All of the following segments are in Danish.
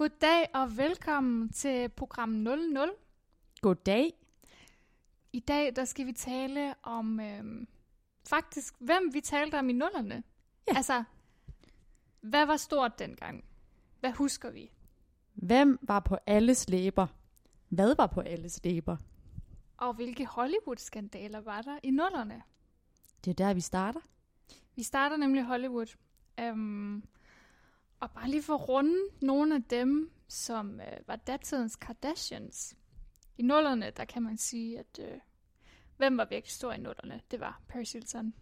Goddag og velkommen til program 00. Goddag. I dag der skal vi tale om øhm, faktisk, hvem vi talte om i nullerne. Ja. Altså, hvad var stort dengang? Hvad husker vi? Hvem var på alles læber? Hvad var på alles læber? Og hvilke Hollywood-skandaler var der i nullerne? Det er der, vi starter. Vi starter nemlig Hollywood. Øhm, og bare lige for runde nogle af dem, som øh, var datidens Kardashians. I nullerne, der kan man sige, at øh, hvem var virkelig stor i nullerne? Det var Paris Hilton.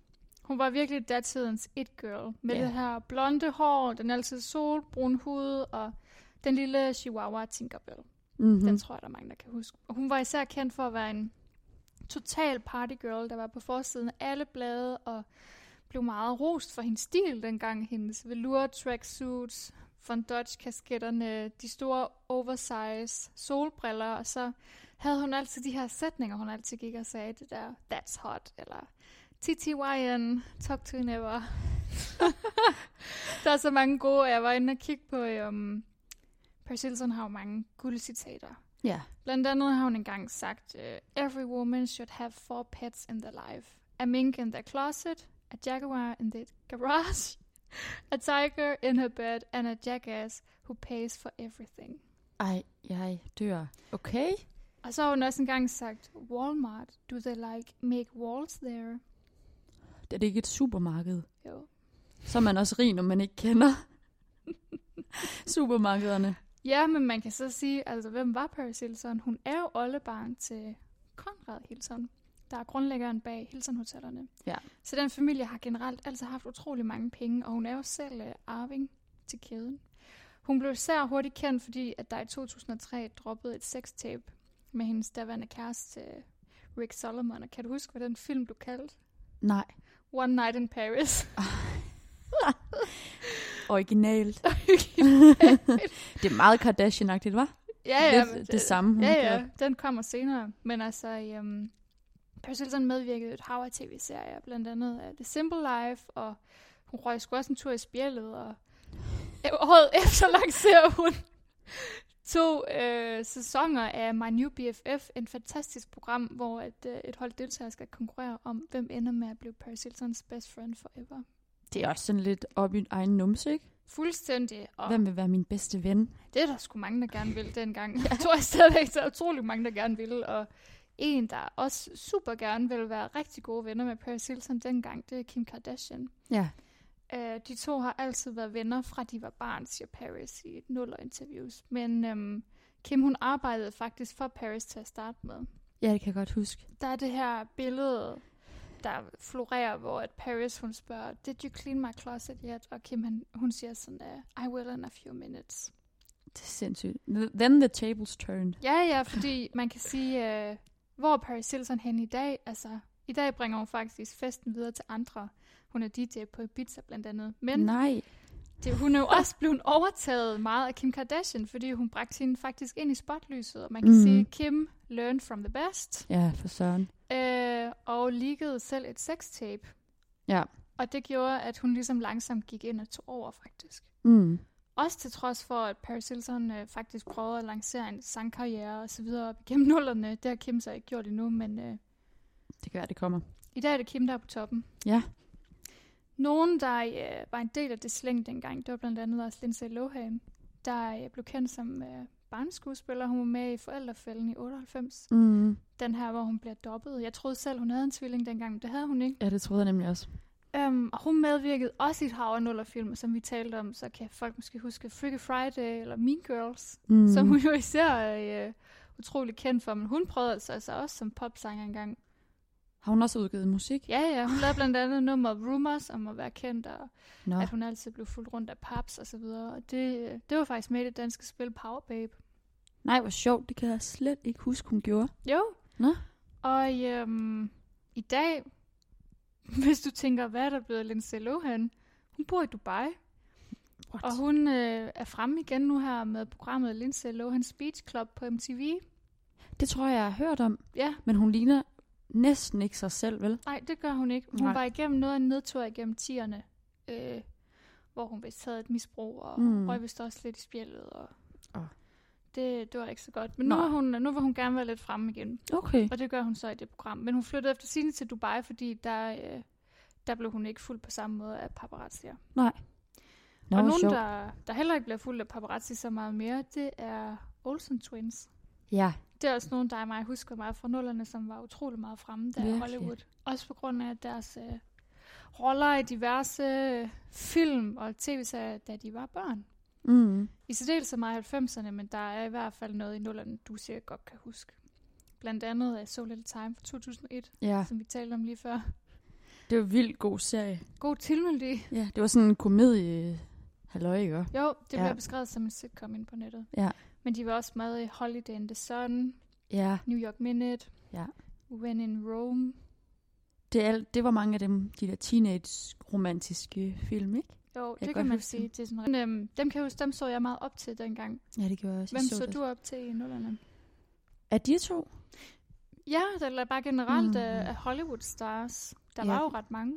Hun var virkelig datidens it-girl. Med Ja. det her blonde hår, den altid solbrun hud og den lille chihuahua Tinkerbell. Mm-hmm. Den tror jeg, der er mange, der kan huske. Og hun var især kendt for at være en total partygirl, der var på forsiden af alle blade og blev meget rost for hendes stil dengang. Hendes velour tracksuits, Von Dodge kasketterne, de store oversize solbriller, og så havde hun altid de her sætninger, hun altid gik og sagde, det der, that's hot, eller TTYN, talk to you never. der er så mange gode, og jeg var inde og kigge på, um, Paris har jo mange guldcitater. Ja. Blandt andet har hun engang sagt, uh, Every woman should have four pets in their life. A mink in their closet, a jaguar in the garage, a tiger in her bed, and a jackass who pays for everything. Ej, jeg dør. Okay. Og så har hun også engang sagt, Walmart, do they like make walls there? Det er det ikke et supermarked. Jo. Så er man også rig, når man ikke kender supermarkederne. Ja, men man kan så sige, altså hvem var Paris Hilton? Hun er jo oldebarn til Conrad Hilton, der er grundlæggeren bag Hilton-hotellerne. Ja. Så den familie har generelt altid haft utrolig mange penge, og hun er jo selv uh, arving til kæden. Hun blev især hurtigt kendt, fordi at der i 2003 droppede et sextape med hendes daværende kæreste øh, Rick Solomon. Og kan du huske, hvad den film du kaldte? Nej. One Night in Paris. Originalt. det er meget Kardashian-agtigt, hva? ja, ja. det, men det, samme, hun Ja, ja, den kommer senere. Men altså, um, Paris Hilton medvirkede i et hav af tv-serier, blandt andet uh, The Simple Life, og hun røg sgu også en tur i spjældet, og året efter lancerer hun to øh, sæsoner af My New BFF, en fantastisk program, hvor et, øh, et hold deltagere skal konkurrere om, hvem ender med at blive Paris Hiltons best friend forever. Det er også sådan lidt op i egen numse, ikke? Fuldstændig. Og Hvem vil være min bedste ven? Det er der sgu mange, der gerne vil dengang. Jeg tror jeg stadigvæk, der er utrolig mange, der gerne vil. Og en, der også super gerne vil være rigtig gode venner med Paris Hilton dengang, det er Kim Kardashian. Ja. Uh, de to har altid været venner, fra de var barn, siger Paris i et nuller interviews. Men um, Kim, hun arbejdede faktisk for Paris til at starte med. Ja, det kan jeg godt huske. Der er det her billede, der florerer, hvor at Paris, hun spørger, Did you clean my closet yet? Og Kim, han, hun siger sådan, uh, I will in a few minutes. Det er sindssygt. Then the tables turned. Ja, ja, fordi man kan sige, øh, hvor er Paris Hilton hen i dag? Altså, i dag bringer hun faktisk festen videre til andre. Hun er DJ på Ibiza blandt andet. Men Nej. det, hun er jo også blevet overtaget meget af Kim Kardashian, fordi hun bragte hende faktisk ind i spotlyset. Og man kan mm. sige, Kim learned from the best. Ja, for søren. Øh, og leakede selv et sextape. Ja. Og det gjorde, at hun ligesom langsomt gik ind og tog over faktisk. Mm. Også til trods for, at Paris Hilton øh, faktisk prøvede at lancere en sangkarriere og så videre op igennem nullerne. Det har Kim så ikke gjort endnu, men øh, Det kan være, det kommer. i dag er det Kim, der er på toppen. Ja. Nogen, der øh, var en del af det slæng dengang, det var blandt andet også Lindsay Lohan, der øh, blev kendt som øh, barneskuespiller. Hun var med i Forældrefælden i 98. Mm. Den her, hvor hun bliver dobbet. Jeg troede selv, hun havde en tvilling dengang, men det havde hun ikke. Ja, det troede jeg nemlig også. Um, og hun medvirkede også i et hav af nullerfilm, som vi talte om, så kan folk måske huske Freaky Friday eller Mean Girls, Mm. som hun jo især er øh, utrolig kendt for. Men hun prøvede altså, altså også som popsanger engang. Har hun også udgivet musik? Ja, ja, hun lavede blandt andet nummer Rumors om at være kendt, og Nå. at hun altid blev fuldt rundt af paps og så videre. Og det, øh, det var faktisk med i det danske spil Power Babe. Nej, hvor sjovt. Det kan jeg slet ikke huske, hun gjorde. Jo. Nå. Og øhm, i dag, hvis du tænker, hvad er der blevet af Lindsay Lohan? Hun bor i Dubai. What? Og hun øh, er fremme igen nu her med programmet Lindsay Lohan Speech Club på MTV. Det tror jeg, jeg har hørt om. Ja, Men hun ligner næsten ikke sig selv, vel? nej, det gør hun ikke. Hun Nej. var igennem noget af en nedtur igennem tierne, øh, hvor hun vist havde et misbrug, og Mm. røg vist også lidt i spjældet. Og Åh. Det, det var ikke så godt. Men nu, Nej. var hun, nu vil hun gerne være lidt fremme igen. Okay. Og det gør hun så i det program. Men hun flyttede efter sine til Dubai, fordi der, øh, der blev hun ikke fuldt på samme måde af paparazzier. Nå, og nogen, der, der heller ikke bliver fuldt af paparazzi så meget mere, det er Olsen Twins. Ja, Det er også nogen, der og mig husker meget fra nullerne, som var utrolig meget fremme der i. Hollywood. Også på grund af deres øh, roller i diverse øh, film og tv-serier, da de var børn. Mm. I særdeleshed meget i 90'erne, men der er i hvert fald noget i nullerne, du sikkert godt kan huske. Blandt andet af So Little Time fra 2001, ja. som vi talte om lige før. Det var en vildt god serie. God tilmeldi. Ja, det var sådan en komedie halløj, ikke? Jo, det Ja. bliver beskrevet som en sitcom ind på nettet. Ja. Men de var også med i Holiday in the Sun, Ja, New York Minute, Ja. When in Rome. det, er, det var mange af dem, de der teenage-romantiske film, ikke? Jo, kan det kan man sige. dem. Det er sådan, øhm, dem kan jeg huske, dem så jeg meget op til dengang. Ja, det gjorde jeg også. Hvem Jeg så det. du op til i nullerne? Er de to? Ja, eller bare generelt Mm. af Hollywood stars. Der Ja. var jo ret mange.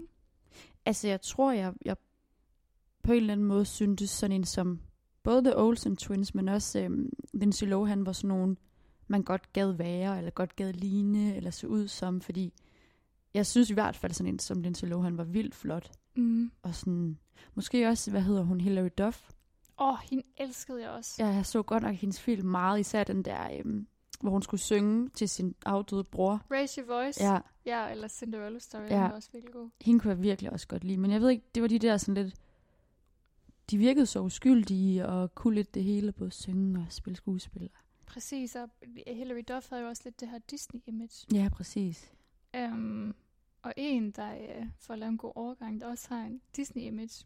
Altså, jeg tror, jeg, jeg på en eller anden måde syntes sådan en som både The Olsen Twins, men også øhm, Lindsay Lohan var sådan nogen, man godt gad være, eller godt gad ligne, eller se ud som, fordi jeg synes i hvert fald sådan en som Lindsay Lohan var vildt flot. Mm. Og sådan, måske også, hvad hedder hun, Hilary Duff. Åh, oh, hende elskede jeg også. Jeg så godt nok hendes film meget, især den der, øhm, hvor hun skulle synge til sin afdøde bror. Raise Your Voice. Ja, ja eller Cinderella Story, Ja. var også virkelig god. hende kunne jeg virkelig også godt lide. Men jeg ved ikke, det var de der sådan lidt... De virkede så uskyldige og kunne lidt det hele, både synge og spille skuespil. Præcis, og Hilary Duff havde jo også lidt det her Disney-image. Ja, præcis. Um, og en, der uh, for at lave en god overgang, der også har en Disney-image,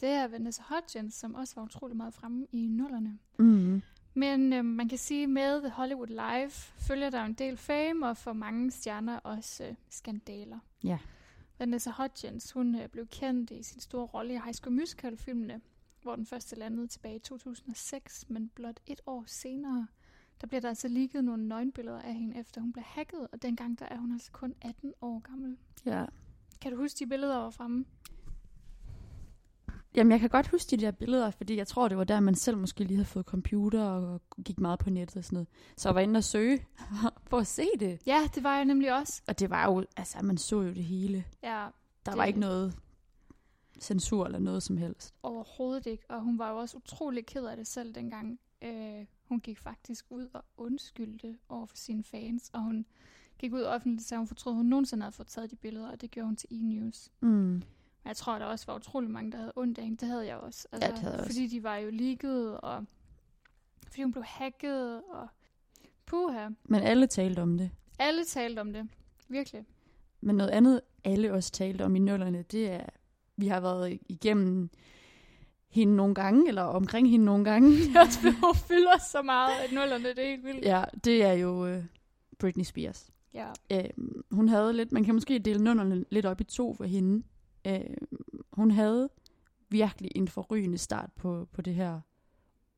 det er Vanessa Hudgens, som også var utrolig meget fremme i nullerne. Mm. Men øhm, man kan sige, med Hollywood Live følger der en del fame, og for mange stjerner også øh, skandaler. Ja. Vanessa Hudgens, hun øh, blev kendt i sin store rolle i High School Musical-filmene, hvor den første landede tilbage i 2006, men blot et år senere, der bliver der altså ligget nogle nøgenbilleder af hende, efter hun blev hacket, og dengang der er hun altså kun 18 år gammel. Ja. Kan du huske de billeder var fremme? Jamen, jeg kan godt huske de der billeder, fordi jeg tror, det var der, man selv måske lige havde fået computer og gik meget på nettet og sådan noget. Så jeg var inde og søge for at se det. Ja, det var jeg nemlig også. Og det var jo, altså, man så jo det hele. Ja, Der Det- var ikke noget censur eller noget som helst. Overhovedet ikke, og hun var jo også utrolig ked af det selv dengang. Øh, hun gik faktisk ud og undskyldte over for sine fans, og hun gik ud offentligt og sagde, at hun fortrød, at hun nogensinde havde fået taget de billeder, og det gjorde hun til E-News. Mm. Jeg tror, at der også var utrolig mange, der havde ondt af hende. Det havde jeg også. Altså, Ja, det havde også. Fordi de var jo leaget, og fordi hun blev hacket, og puha. Men alle talte om det. Alle talte om det. Virkelig. Men noget andet, alle også talte om i nullerne, det er, vi har været igennem hende nogle gange, eller omkring hende nogle gange. Det også, hun fylder så meget, at nullerne, det er helt vildt. ja, det er jo øh, Britney Spears. ja. Øh, hun havde lidt, man kan måske dele nullerne lidt op i to for hende. Øh, hun havde virkelig en forrygende start på, på det her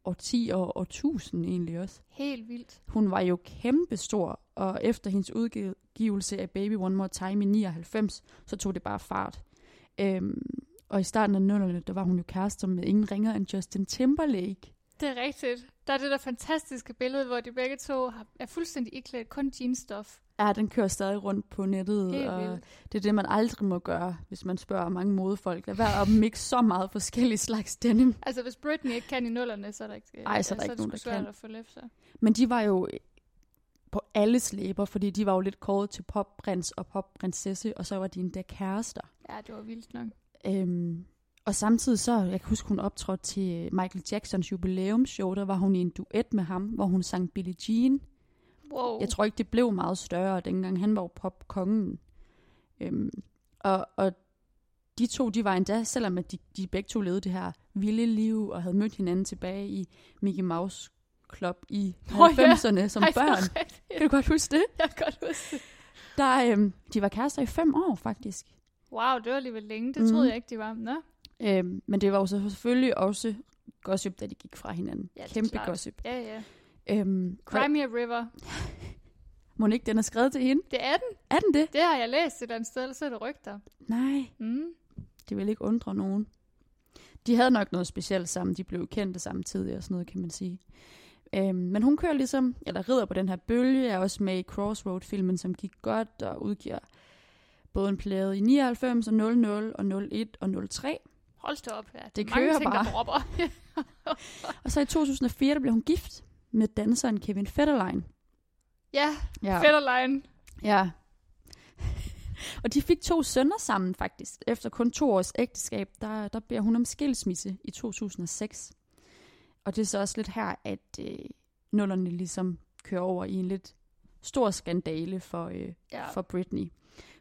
årti og årtusind egentlig også. Helt vildt. Hun var jo kæmpestor, og efter hendes udgivelse af Baby One More Time i 99, så tog det bare fart. Øhm, og i starten af nullerne, der var hun jo kærester med ingen ringer end Justin Timberlake. Det er rigtigt. Der er det der fantastiske billede, hvor de begge to er fuldstændig iklædt kun jeansstof. Ja, den kører stadig rundt på nettet, Helt og vildt. det er det, man aldrig må gøre, hvis man spørger mange modefolk. Lad være at mixe så meget forskellige slags denim. Altså, hvis Britney ikke kan i nullerne, så er der ikke, Ej, så er der ikke det nogen, der svært kan. at. Men de var jo på alles læber, fordi de var jo lidt kåret til popprins og popprinsesse, og så var de endda kærester. Ja, det var vildt nok. Øhm, og samtidig så, jeg kan huske, hun optrådte til Michael Jacksons jubilæumsshow, der var hun i en duet med ham, hvor hun sang Billie Jean. Wow. Jeg tror ikke, det blev meget større dengang. Han var jo popkongen. Øhm, og, og de to, de var endda, selvom at de, de begge to levede det her vilde liv, og havde mødt hinanden tilbage i Mickey Mouse Club i ja. 90'erne som Ej, børn. Kan du godt huske det? Jeg kan godt huske det. Der, øhm, de var kærester i fem år, faktisk. Wow, det var alligevel længe. Det troede jeg ikke, de var. Nå. Øhm, men det var jo selvfølgelig også gossip, da de gik fra hinanden. Ja, Kæmpe klart. gossip. Ja, ja. Øhm, Crimea River. må ikke, den er skrevet til hende? Det er den. Er den det? Det har jeg læst et eller andet sted, eller så er det rygter. Nej, Mm. det vil ikke undre nogen. De havde nok noget specielt sammen. De blev kendte samtidig og sådan noget, kan man sige. Øhm, men hun kører ligesom, eller rider på den her bølge, er også med i Crossroad-filmen, som gik godt og udgiver både en plade i 99 og 00 og 01 og 03. Hold da op, ja. Det, Det er mange kører ting, bare. der. Og så i 2004, der blev hun gift med danseren Kevin Federline. ja, Ja. Fetterline. Ja. og de fik to sønner sammen faktisk. Efter kun to års ægteskab, der, der beder hun om skilsmisse i 2006. Og det er så også lidt her, at øh, nullerne ligesom kører over i en lidt stor skandale for, øh, Ja. for Britney.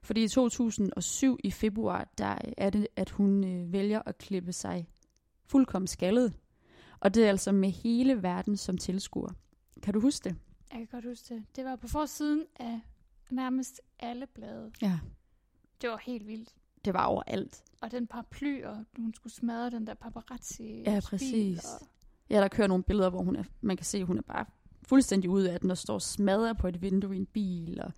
Fordi i 2007 i februar, der er det, at hun øh, vælger at klippe sig fuldkommen skaldet. Og det er altså med hele verden som tilskuer. Kan du huske det? Jeg kan godt huske det. Det var på forsiden af nærmest alle blade. Ja. Det var helt vildt. Det var overalt. Og den paraply, og hun skulle smadre den der paparazzi Ja, præcis. Og... Ja, der kører nogle billeder, hvor hun er, man kan se, at hun er bare fuldstændig ude af den og står og smadrer på et vindue i en bil. Og,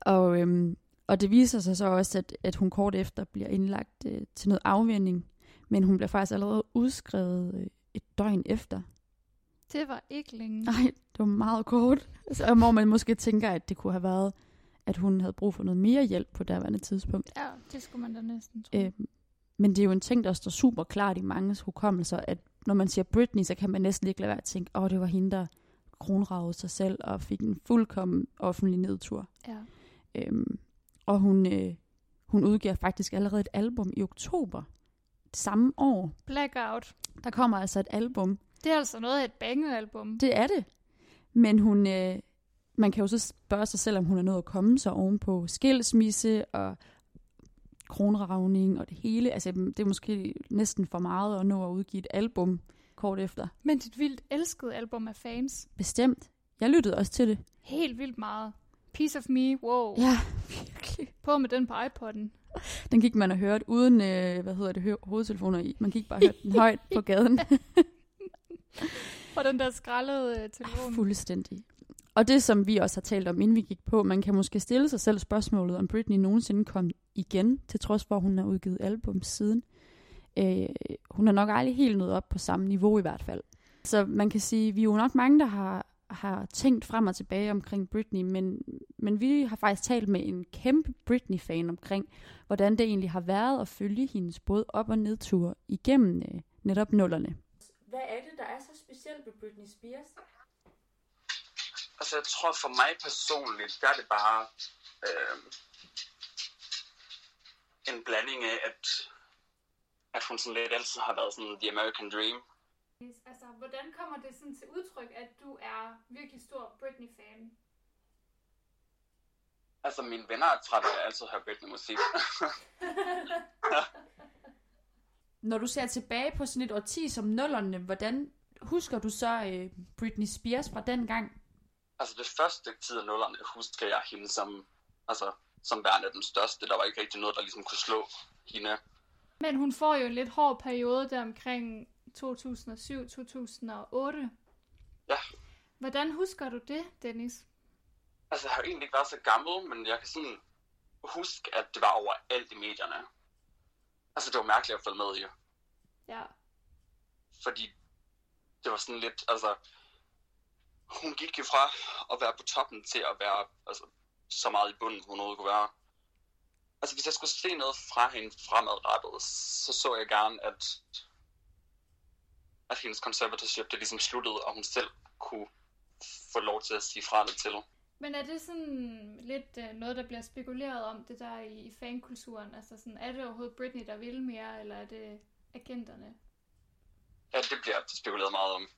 og, øhm, og det viser sig så også, at, at hun kort efter bliver indlagt øh, til noget afvinding, men hun bliver faktisk allerede udskrevet øh, et døgn efter. Det var ikke længe. Nej, det var meget kort. Så, hvor man måske tænker, at det kunne have været, at hun havde brug for noget mere hjælp på daværende tidspunkt. Ja, det skulle man da næsten tro. Øh, men det er jo en ting, der står super klart i manges hukommelser, at når man siger Britney, så kan man næsten ikke lade være at tænke, åh, oh, det var hende, der kronragede sig selv og fik en fuldkommen offentlig nedtur. Ja. Øhm, og hun, øh, hun udgiver faktisk allerede et album i oktober samme år. Blackout. Der kommer altså et album. Det er altså noget af et bangealbum. Det er det. Men hun, øh, man kan jo så spørge sig selv, om hun er nået at komme sig ovenpå skilsmisse og kronravning og det hele. Altså, det er måske næsten for meget at nå at udgive et album kort efter. Men dit vildt elskede album af fans. Bestemt. Jeg lyttede også til det. Helt vildt meget. Piece of Me, wow. Ja, virkelig. På med den på iPod'en. Den gik man og hørte uden, øh, hvad hedder det, hø- hovedtelefoner i. Man gik bare og hørte den højt på gaden. Og den der skrællede øh, telefon. Fuldstændig. Og det, som vi også har talt om, inden vi gik på, man kan måske stille sig selv spørgsmålet, om Britney nogensinde kom igen, til trods for, at hun har udgivet album siden. Øh, hun er nok aldrig helt nået op på samme niveau i hvert fald. Så man kan sige, vi er jo nok mange, der har, har tænkt frem og tilbage omkring Britney, men, men vi har faktisk talt med en kæmpe Britney-fan omkring, hvordan det egentlig har været at følge hendes både op- og nedture igennem øh, netop nullerne. Hvad er det, der er så specielt ved Britney Spears? Altså, jeg tror for mig personligt, der er det bare øh, en blanding af, at, at hun sådan lidt altid har været sådan the American dream. Altså, hvordan kommer det sådan til udtryk, at du er virkelig stor Britney-fan? Altså, mine venner er trætte af at altid høre Britney-musik. Når du ser tilbage på sådan et årti som nullerne, hvordan husker du så øh, Britney Spears fra den gang? altså, det første stykke tid af nullerne husker jeg hende som, altså, som værende den største. Der var ikke rigtig noget, der ligesom kunne slå hende. Men hun får jo en lidt hård periode der omkring 2007-2008. Ja. Hvordan husker du det, Dennis? Altså, jeg har egentlig ikke været så gammel, men jeg kan sådan huske, at det var overalt i medierne. Altså, det var mærkeligt at følge med i. Ja. fordi det var sådan lidt, altså, hun gik jo fra at være på toppen til at være altså, så meget i bunden, hun overhovedet kunne være. Altså, hvis jeg skulle se noget fra hende fremadrettet, så så jeg gerne, at, at hendes conservatorship, det ligesom sluttede, og hun selv kunne få lov til at sige fra det til. Men er det sådan lidt øh, noget, der bliver spekuleret om, det der i, i fankulturen? Altså sådan, er det overhovedet Britney, der vil mere, eller er det agenterne? Ja, det bliver spekuleret meget om.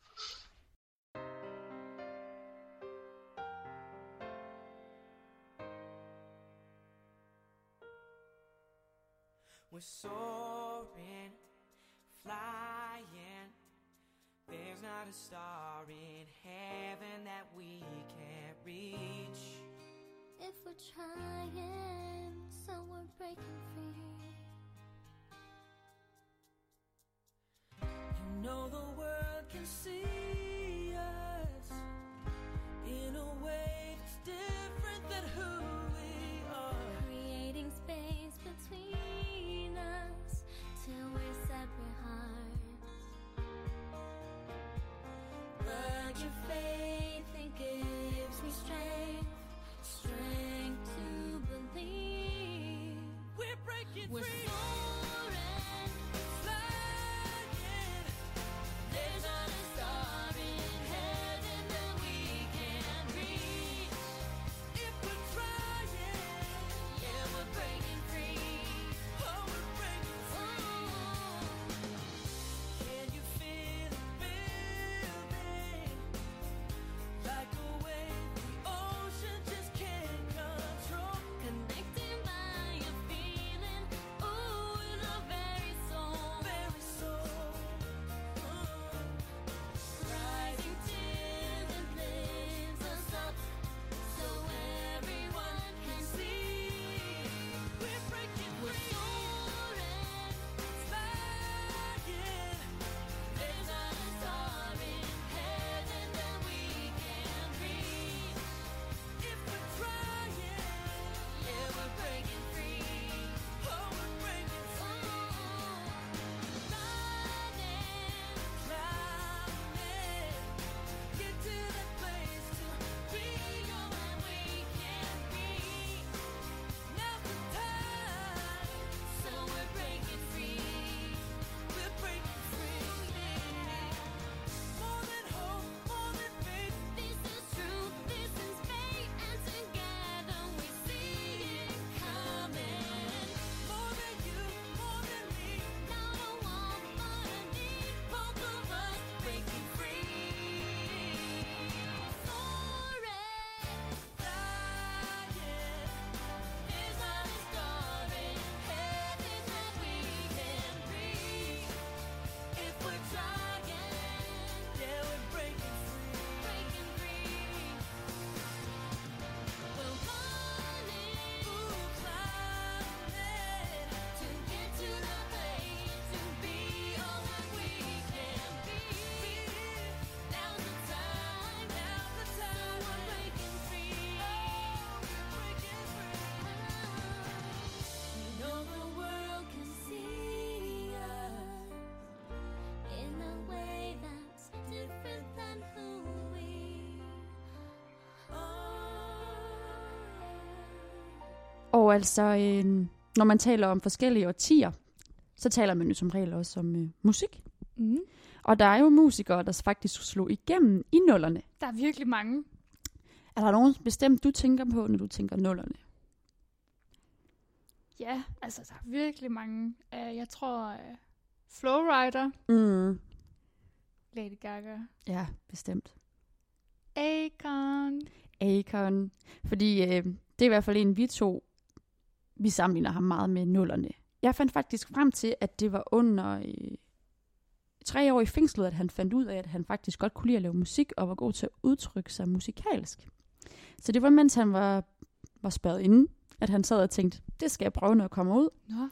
We're soaring, flying. There's not a star in heaven that we can't reach. If we're trying, so we're breaking free. You know the world can see us in a way that's different than who we are. Creating space between us till we're separate We're free. Og altså, øh, når man taler om forskellige årtier, så taler man jo som regel også om øh, musik. Mm. Og der er jo musikere, der faktisk slog igennem i nullerne. Der er virkelig mange. Er der nogen bestemt, du tænker på, når du tænker nullerne? Ja, altså der er virkelig mange. Uh, jeg tror uh, Flowrider, Mm. Lady Gaga, Ja, bestemt. Akon. Akon. Fordi øh, det er i hvert fald en, vi to, vi sammenligner ham meget med nullerne. Jeg fandt faktisk frem til, at det var under øh, tre år i fængslet, at han fandt ud af, at han faktisk godt kunne lide at lave musik, og var god til at udtrykke sig musikalsk. Så det var, mens han var, var spærret inde, at han sad og tænkte, det skal jeg prøve, når jeg kommer ud. Nå.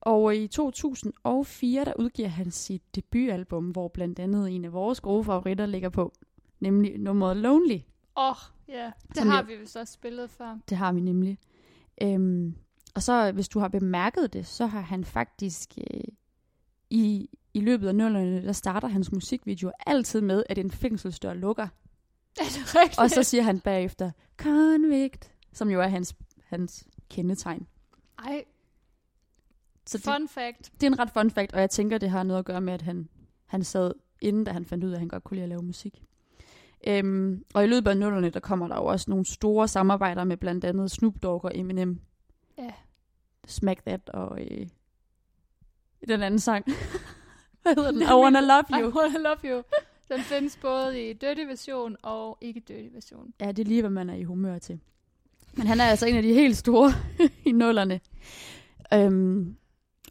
Og i 2004, der udgiver han sit debutalbum, hvor blandt andet en af vores gode favoritter ligger på, nemlig nummeret Lonely. Åh, oh, ja. Det Som har jeg- vi vist også spillet før. Det har vi nemlig. Øhm, og så, hvis du har bemærket det, så har han faktisk øh, i, i løbet af nullerne, der starter hans musikvideoer altid med, at en fængselsdør lukker. Er det rigtigt? Og så siger han bagefter, convict, som jo er hans, hans kendetegn. Ej, Så det, fun fact. det er en ret fun fact, og jeg tænker, det har noget at gøre med, at han, han sad inden, da han fandt ud af, at han godt kunne lide at lave musik. Øhm, og i løbet af nullerne, der kommer der jo også nogle store samarbejder med blandt andet Snoop Dogg og Eminem. Ja. Smack That og øh, den anden sang. Hvad hedder den? I Wanna Love I You. wanna love you. Den findes både i dirty version og ikke dirty version. Ja, det er lige, hvad man er i humør til. Men han er altså en af de helt store i nullerne. Øhm,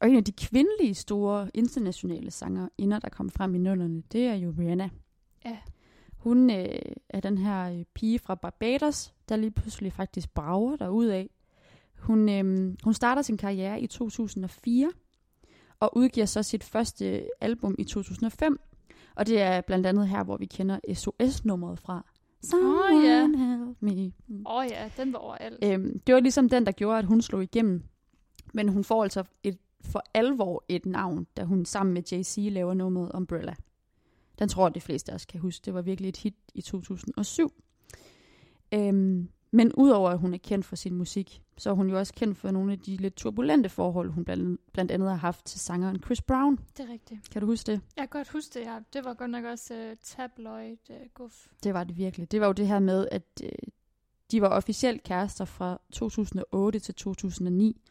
og en af de kvindelige store internationale sanger, inden der kom frem i nullerne, det er jo Rihanna. Ja. Hun øh, er den her øh, pige fra Barbados, der lige pludselig faktisk brager derud af. Hun, øh, hun starter sin karriere i 2004, og udgiver så sit første album i 2005. Og det er blandt andet her, hvor vi kender SOS-nummeret fra. Someone ja. help me. Åh oh, ja, den var overalt. Øhm, det var ligesom den, der gjorde, at hun slog igennem. Men hun får altså et, for alvor et navn, da hun sammen med Jay-Z laver nummeret Umbrella. Den tror jeg, de fleste af os kan huske. Det var virkelig et hit i 2007. Øhm, Men udover at hun er kendt for sin musik, så er hun jo også kendt for nogle af de lidt turbulente forhold, hun blandt, blandt andet har haft til sangeren Chris Brown. Det er rigtigt. Kan du huske det? Jeg kan godt huske det, ja. Det var godt nok også uh, tabloid uh, guf. Det var det virkelig. Det var jo det her med, at øh, de var officielt kærester fra 2008 til 2009.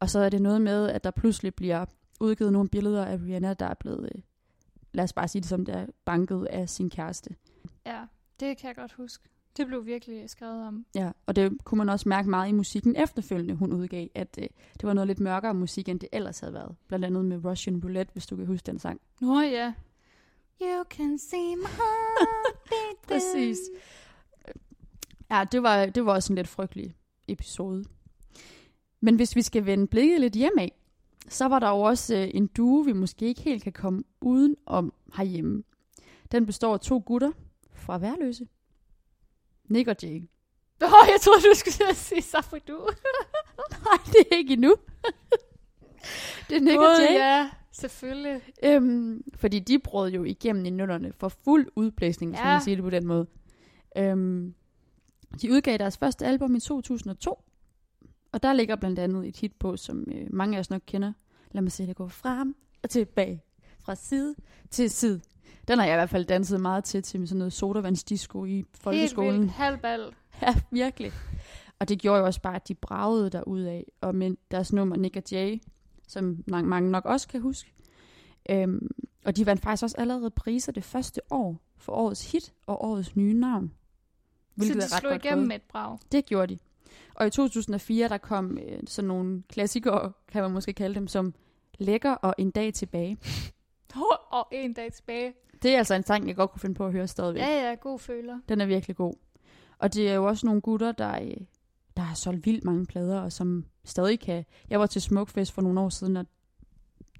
Og så er det noget med, at der pludselig bliver udgivet nogle billeder af Rihanna, der er blevet, øh, lad os bare sige det som det er, banket af sin kæreste. Ja, det kan jeg godt huske. Det blev virkelig skrevet om. Ja, og det kunne man også mærke meget i musikken efterfølgende, hun udgav, at øh, det var noget lidt mørkere musik, end det ellers havde været. Blandt andet med Russian Roulette, hvis du kan huske den sang. Nå ja. You can see my heart. Præcis. Ja, det var, det var også en lidt frygtelig episode. Men hvis vi skal vende blikket lidt hjemad, så var der jo også øh, en duo, vi måske ikke helt kan komme uden om herhjemme. Den består af to gutter fra Værløse. Nick og Jake. Åh, oh, jeg troede, du skulle sige Safridu. Nej, det er ikke endnu. det er Nick og Jake. ja, selvfølgelig. Øhm, fordi de brød jo igennem i nullerne for fuld udblæsning, hvis Ja. man kan sige det på den måde. Øhm, de udgav deres første album i 2002, og der ligger blandt andet et hit på, som øh, mange af os nok kender. Lad mig se det gå frem og tilbage, fra side til side. Den har jeg i hvert fald danset meget til, til sådan noget sodavandsdisco i Helt folkeskolen. vildt. Halvbal. Ja, virkelig. Og det gjorde jo også bare, at de bragede af. Og med deres nummer Nick og Jay, som mange mange nok også kan huske. Øhm, og de vandt faktisk også allerede priser det første år for årets hit og årets nye navn. Så de er ret slog godt igennem gået. med et brag. Det gjorde de. Og i 2004, der kom øh, sådan nogle klassikere, kan man måske kalde dem, som Lækker og En dag tilbage. Og en dag tilbage. Det er altså en sang, jeg godt kunne finde på at høre stadigvæk. Ja, ja, god føler. Den er virkelig god. Og det er jo også nogle gutter, der, øh, der har solgt vildt mange plader, og som stadig kan... Jeg var til Smukfest for nogle år siden, og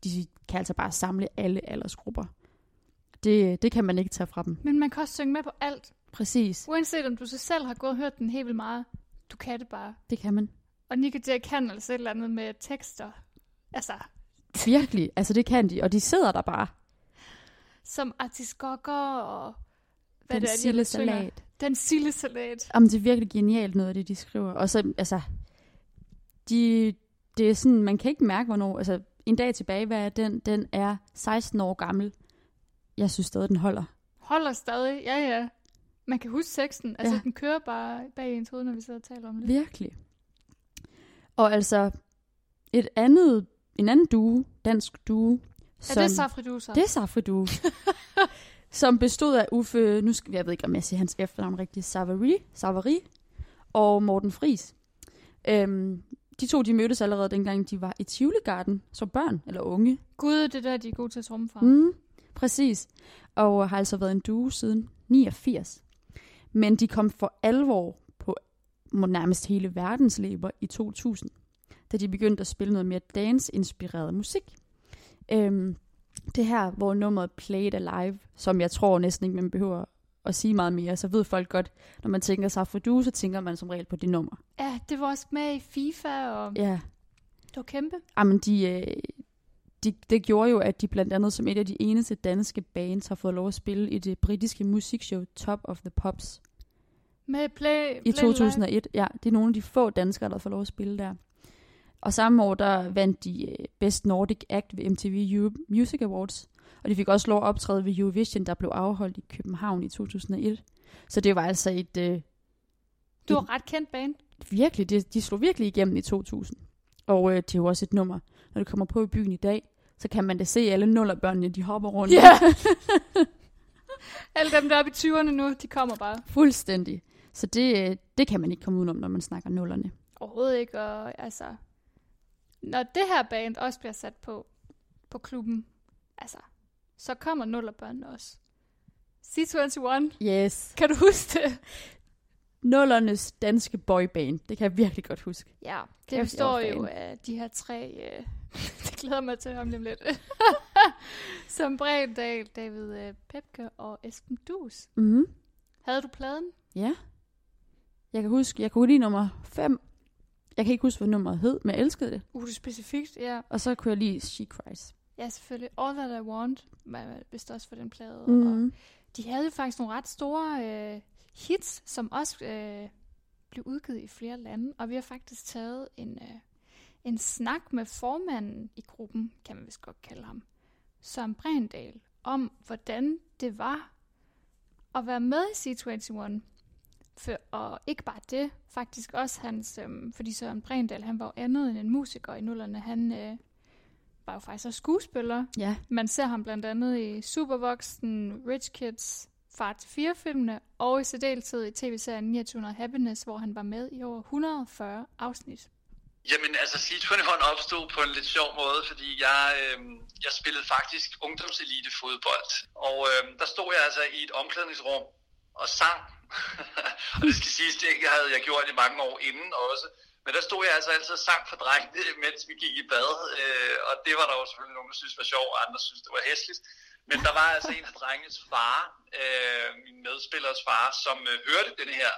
de kan altså bare samle alle aldersgrupper. Det, det kan man ikke tage fra dem. Men man kan også synge med på alt. Præcis, Uanset om du så selv har gået og hørt den helt vildt meget. Du kan det bare. det kan man. Og Nick Jay kan altså et eller andet med tekster. Altså, Virkelig, altså det kan de, og de sidder der bare. som artiskokker og... Hvad Den sillesalat. Den sillesalat. Jamen, det er virkelig genialt noget af det, de skriver. Og så, altså, de, det er sådan, man kan ikke mærke, hvornår, altså, en dag tilbage, hvad er den? Den er 16 år gammel. Jeg synes stadig, den holder. Holder stadig. Ja, ja. Man kan huske teksten. Altså, Ja. den kører bare bag ens hoved, når vi sidder og taler om det. Virkelig. Og altså, et andet, en anden duo, dansk duo, Er det Safri Du så? det er Safri duo, som bestod af Uffe, nu skal jeg ved ikke, om jeg siger hans efternavn rigtigt, Savary, Savary og Morten Fris. Øhm, de to, de mødtes allerede dengang, de var i Tivoli Garden som børn, eller unge. Gud, det der, de er gode til at tromme fra. Mm, præcis. Og har altså været en duo siden 89. Men de kom for alvor på nærmest hele verdens læber i 2000, da de begyndte at spille noget mere dance-inspireret musik. Øhm, det her, hvor nummeret Play It Alive, som jeg tror næsten ikke, man behøver at sige meget mere, så ved folk godt, når man tænker sig for du, så tænker man som regel på det nummer. Ja, det var også med i FIFA, og Ja, det var kæmpe. Jamen, de, øh, de, det gjorde jo, at de blandt andet som et af de eneste danske bands har fået lov at spille i det britiske musikshow Top of the Pops Med Play, i Play 2001. Ja, det er nogle af de få danskere, der får lov at spille der. Og samme år, der vandt de øh, Best Nordic Act ved MTV Europe Music Awards. Og de fik også lov at optræde ved Eurovision, der blev afholdt i København i 2001. Så det var altså et... Øh, Du var ret kendt band. virkelig, de, de slog virkelig igennem i 2000. Og øh, det er jo også et nummer. Når det kommer på i byen i dag, så kan man da se alle nullerbørnene, de hopper rundt. Ja. Alle dem, der er oppe i 20'erne nu, de kommer bare. Fuldstændig. Så det, øh, det kan man ikke komme udenom, når man snakker nullerne. Overhovedet ikke, og altså... Når det her band også bliver sat på, på klubben, altså, så kommer nullerbørnene også. C21, Yes. kan du huske det? Nullernes danske boyband. Det kan jeg virkelig godt huske. Ja, det består jo af de her tre... Øh, det glæder mig til om lidt. Som Bredendal, David øh, Pepke og Esben Dus. Mm-hmm. Havde du pladen? Ja. Jeg kan huske, jeg kunne lide nummer 5. Jeg kan ikke huske, hvad nummeret hed, men jeg elskede det. Uh, det er specifikt, ja. Og så kunne jeg lide She Cries. Ja, selvfølgelig. All That I Want var vist også for den plade. Og Mm. de havde faktisk nogle ret store øh, hits, som også øh, blive udgivet i flere lande, og vi har faktisk taget en, øh, en snak med formanden i gruppen, kan man vist godt kalde ham, Søren Brændal, om hvordan det var at være med i C21. For, og ikke bare det, faktisk også hans, øhm, fordi Søren Brændal, han var jo andet end en musiker i nullerne, han øh, var jo faktisk også skuespiller. Ja, Man ser ham blandt andet i Supervoksen, Rich Kids, Far til fire filmene, og i særdeleshed i tv-serien 2900 Happiness, hvor han var med i over 140 afsnit. Jamen altså C21 opstod på en lidt sjov måde, fordi jeg, øh, jeg spillede faktisk ungdomselite fodbold. Og øh, der stod jeg altså i et omklædningsrum og sang. og det skal siges, det havde jeg gjort i mange år inden også. Men der stod jeg altså altid sang for drengene, mens vi gik i bad. Øh, og det var der jo selvfølgelig nogen, der synes var sjovt, og andre synes, det var hæsligt. Men der var altså en af drengens far, øh, min medspillers far, som øh, hørte den her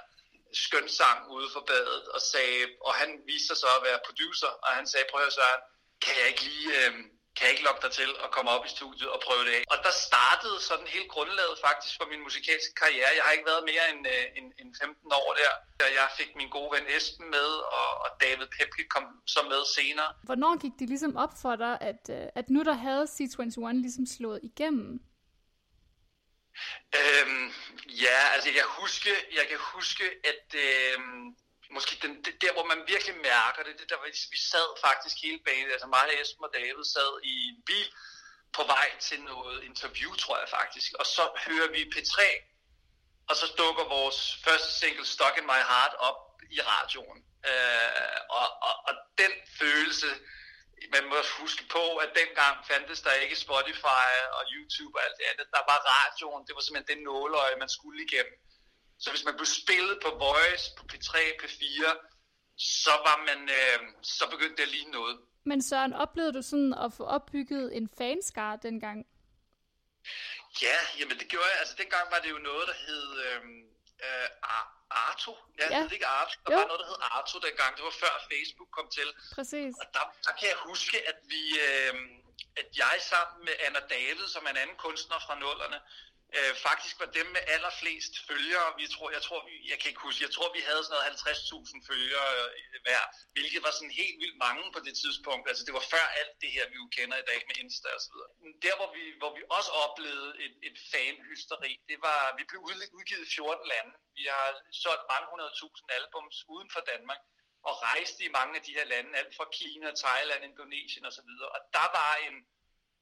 skøn sang ude for badet, og sagde, og han viste sig så at være producer, og han sagde, prøv at høre Søren, kan jeg ikke lige, øh, kan jeg ikke lokke dig til at komme op i studiet og prøve det af? Og der startede sådan helt grundlaget faktisk for min musikalske karriere. Jeg har ikke været mere end, øh, end, end 15 år der. Jeg fik min gode ven Esben med, og, og David Pepke kom så med senere. Hvornår gik det ligesom op for dig, at, øh, at nu der havde C21 ligesom slået igennem? Øhm, ja, altså jeg huske, jeg kan huske at øhm, måske den, det, der, hvor man virkelig mærker det, det der, vi sad faktisk hele banen, altså mig, Esben og David sad i en bil på vej til noget interview, tror jeg faktisk, og så hører vi P3, og så dukker vores første single, Stuck in My Heart, op i radioen. Øh, og, og, og den følelse, man må huske på, at dengang fandtes der ikke Spotify og YouTube og alt det andet. Der var radioen, det var simpelthen det nåløje, man skulle igennem. Så hvis man blev spillet på Voice, på P3, P4, så var man, øh, så begyndte det at ligne noget. Men Søren, oplevede du sådan at få opbygget en fanskare dengang? Ja, jamen det gjorde jeg. Altså dengang var det jo noget, der hed øh, øh, Ar- Arto. Ja, Ja. ja. det ikke Arto. Der Jo. var noget, der hed Arto dengang. Det var før Facebook kom til. Præcis. Og der, der kan jeg huske, at vi, øh, at jeg sammen med Anna David, som er en anden kunstner fra nullerne, øh, faktisk var dem med allerflest følgere. Vi tror, jeg tror, vi- jeg kan ikke huske, jeg tror, vi havde sådan noget 50.000 følgere øh, hver, hvilket var sådan helt vildt mange på det tidspunkt. Altså det var før alt det her, vi jo kender i dag med Insta og så videre. Der, hvor vi, hvor vi også oplevede et, et fanhysteri, det var, vi blev udgivet i 14 lande. Vi har solgt mange hundredtusind albums uden for Danmark og rejste i mange af de her lande, alt fra Kina, Thailand, Indonesien og så videre. Og der var en,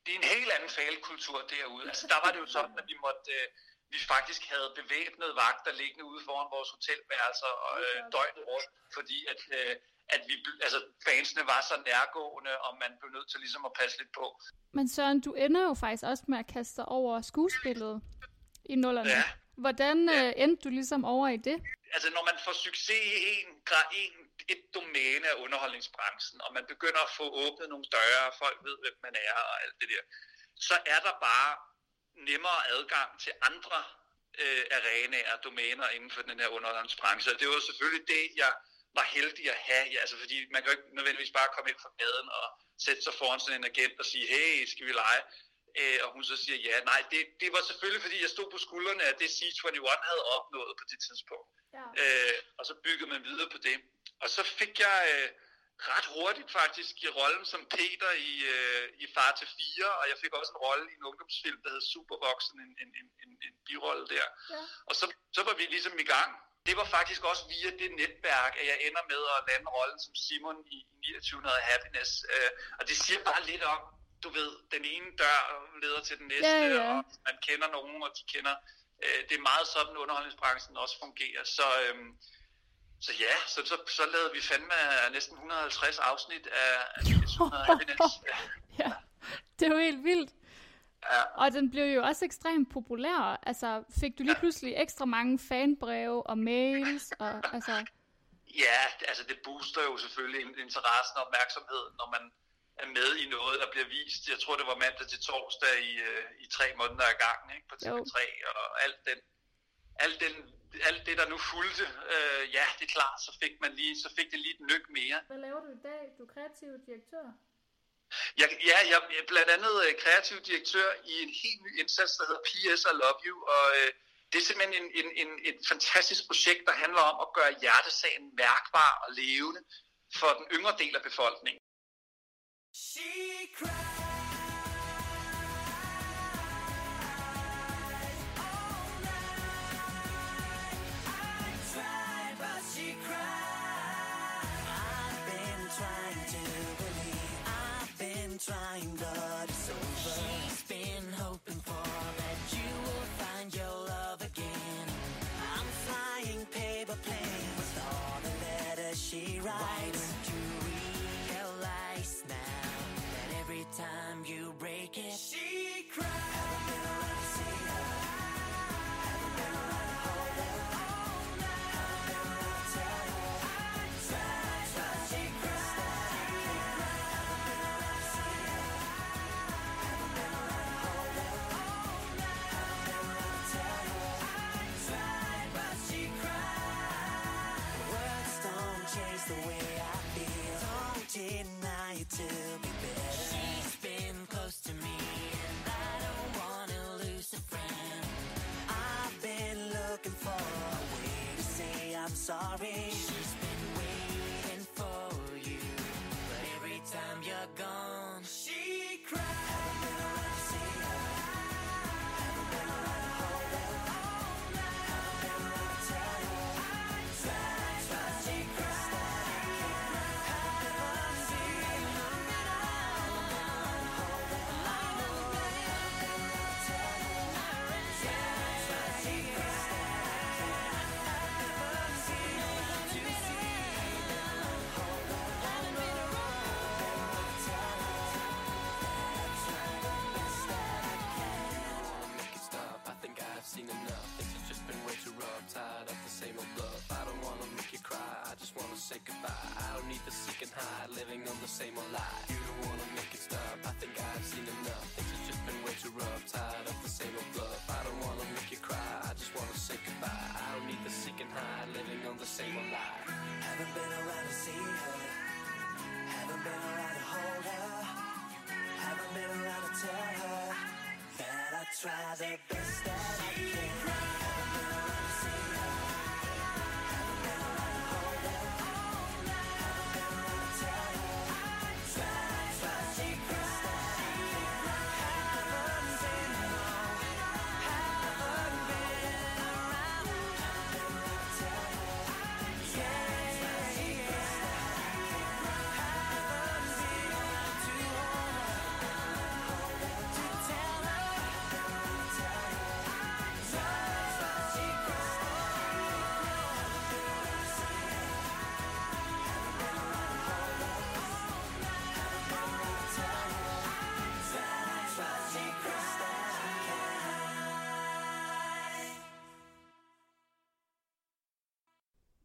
det er en helt anden fælkultur derude. Altså der var det jo sådan, at vi måtte, øh, vi faktisk havde bevæbnet vagter liggende ude foran vores hotelværelser og øh, døgnet rundt, fordi at, øh, at vi, altså fansene var så nærgående, og man blev nødt til ligesom at passe lidt på. Men Søren, du ender jo faktisk også med at kaste dig over skuespillet i nullerne. Ja. Hvordan øh, endte du ligesom over i det? altså når man får succes i en, en, et domæne af underholdningsbranchen, og man begynder at få åbnet nogle døre, og folk ved, hvem man er og alt det der, så er der bare nemmere adgang til andre øh, arenaer og domæner inden for den her underholdningsbranche. Og det var selvfølgelig det, jeg var heldig at have, ja, altså fordi man kan jo ikke nødvendigvis bare komme ind fra gaden og sætte sig foran sådan en agent og sige, hey, skal vi lege? Øh, og hun så siger ja. Nej, det, det var selvfølgelig, fordi jeg stod på skuldrene af det C21 havde opnået på det tidspunkt. Ja. Øh, og så byggede man videre på det. Og så fik jeg øh, ret hurtigt faktisk i rollen som Peter i, øh, i Far til 4, og jeg fik også en rolle i en ungdomsfilm, der hed Supervoksen, en, en, en, en, en birolle der. Ja. Og så, så var vi ligesom i gang. Det var faktisk også via det netværk, at jeg ender med at lande rollen som Simon i 2900 Happiness. Øh, og det siger bare lidt om, du ved, den ene dør leder til den næste, Ja, ja. og man kender nogen, og de kender... Øh, det er meget sådan, underholdningsbranchen også fungerer. Så, øhm, så ja, så, så, så lavede vi fandme næsten 150 afsnit af 2900 Happiness. ja, det er jo helt vildt. Ja. Og den blev jo også ekstremt populær. Altså, fik du lige pludselig ekstra mange fanbreve og mails? Og, altså, Ja, altså det booster jo selvfølgelig interessen og opmærksomheden, når man er med i noget, der bliver vist. Jeg tror, det var mandag til torsdag i, øh, i tre måneder ad gangen ikke, på TV3, og alt, den, alt, den, alt det, der nu fulgte. Øh, ja, det er klart, så fik, man lige, så fik det lige et nyk mere. Hvad laver du i dag? Du er kreativ direktør. Jeg, ja, jeg er blandt andet øh, kreativ direktør i en helt ny indsats, der hedder PS I Love You, og øh, det er simpelthen en, en, en, et fantastisk projekt, der handler om at gøre hjertesagen mærkbar og levende for den yngre del af befolkningen. She cried need the seek and hide, living on the same old lie. You don't wanna make it stop. I think I've seen enough. Things have just been way too rough. Tired of the same old bluff. I don't wanna make you cry. I just wanna say goodbye. I don't need to seek and hide, living on the same old lie. Haven't been around to see her. Haven't been around to hold her. Haven't been around to tell her that I try the best that I can.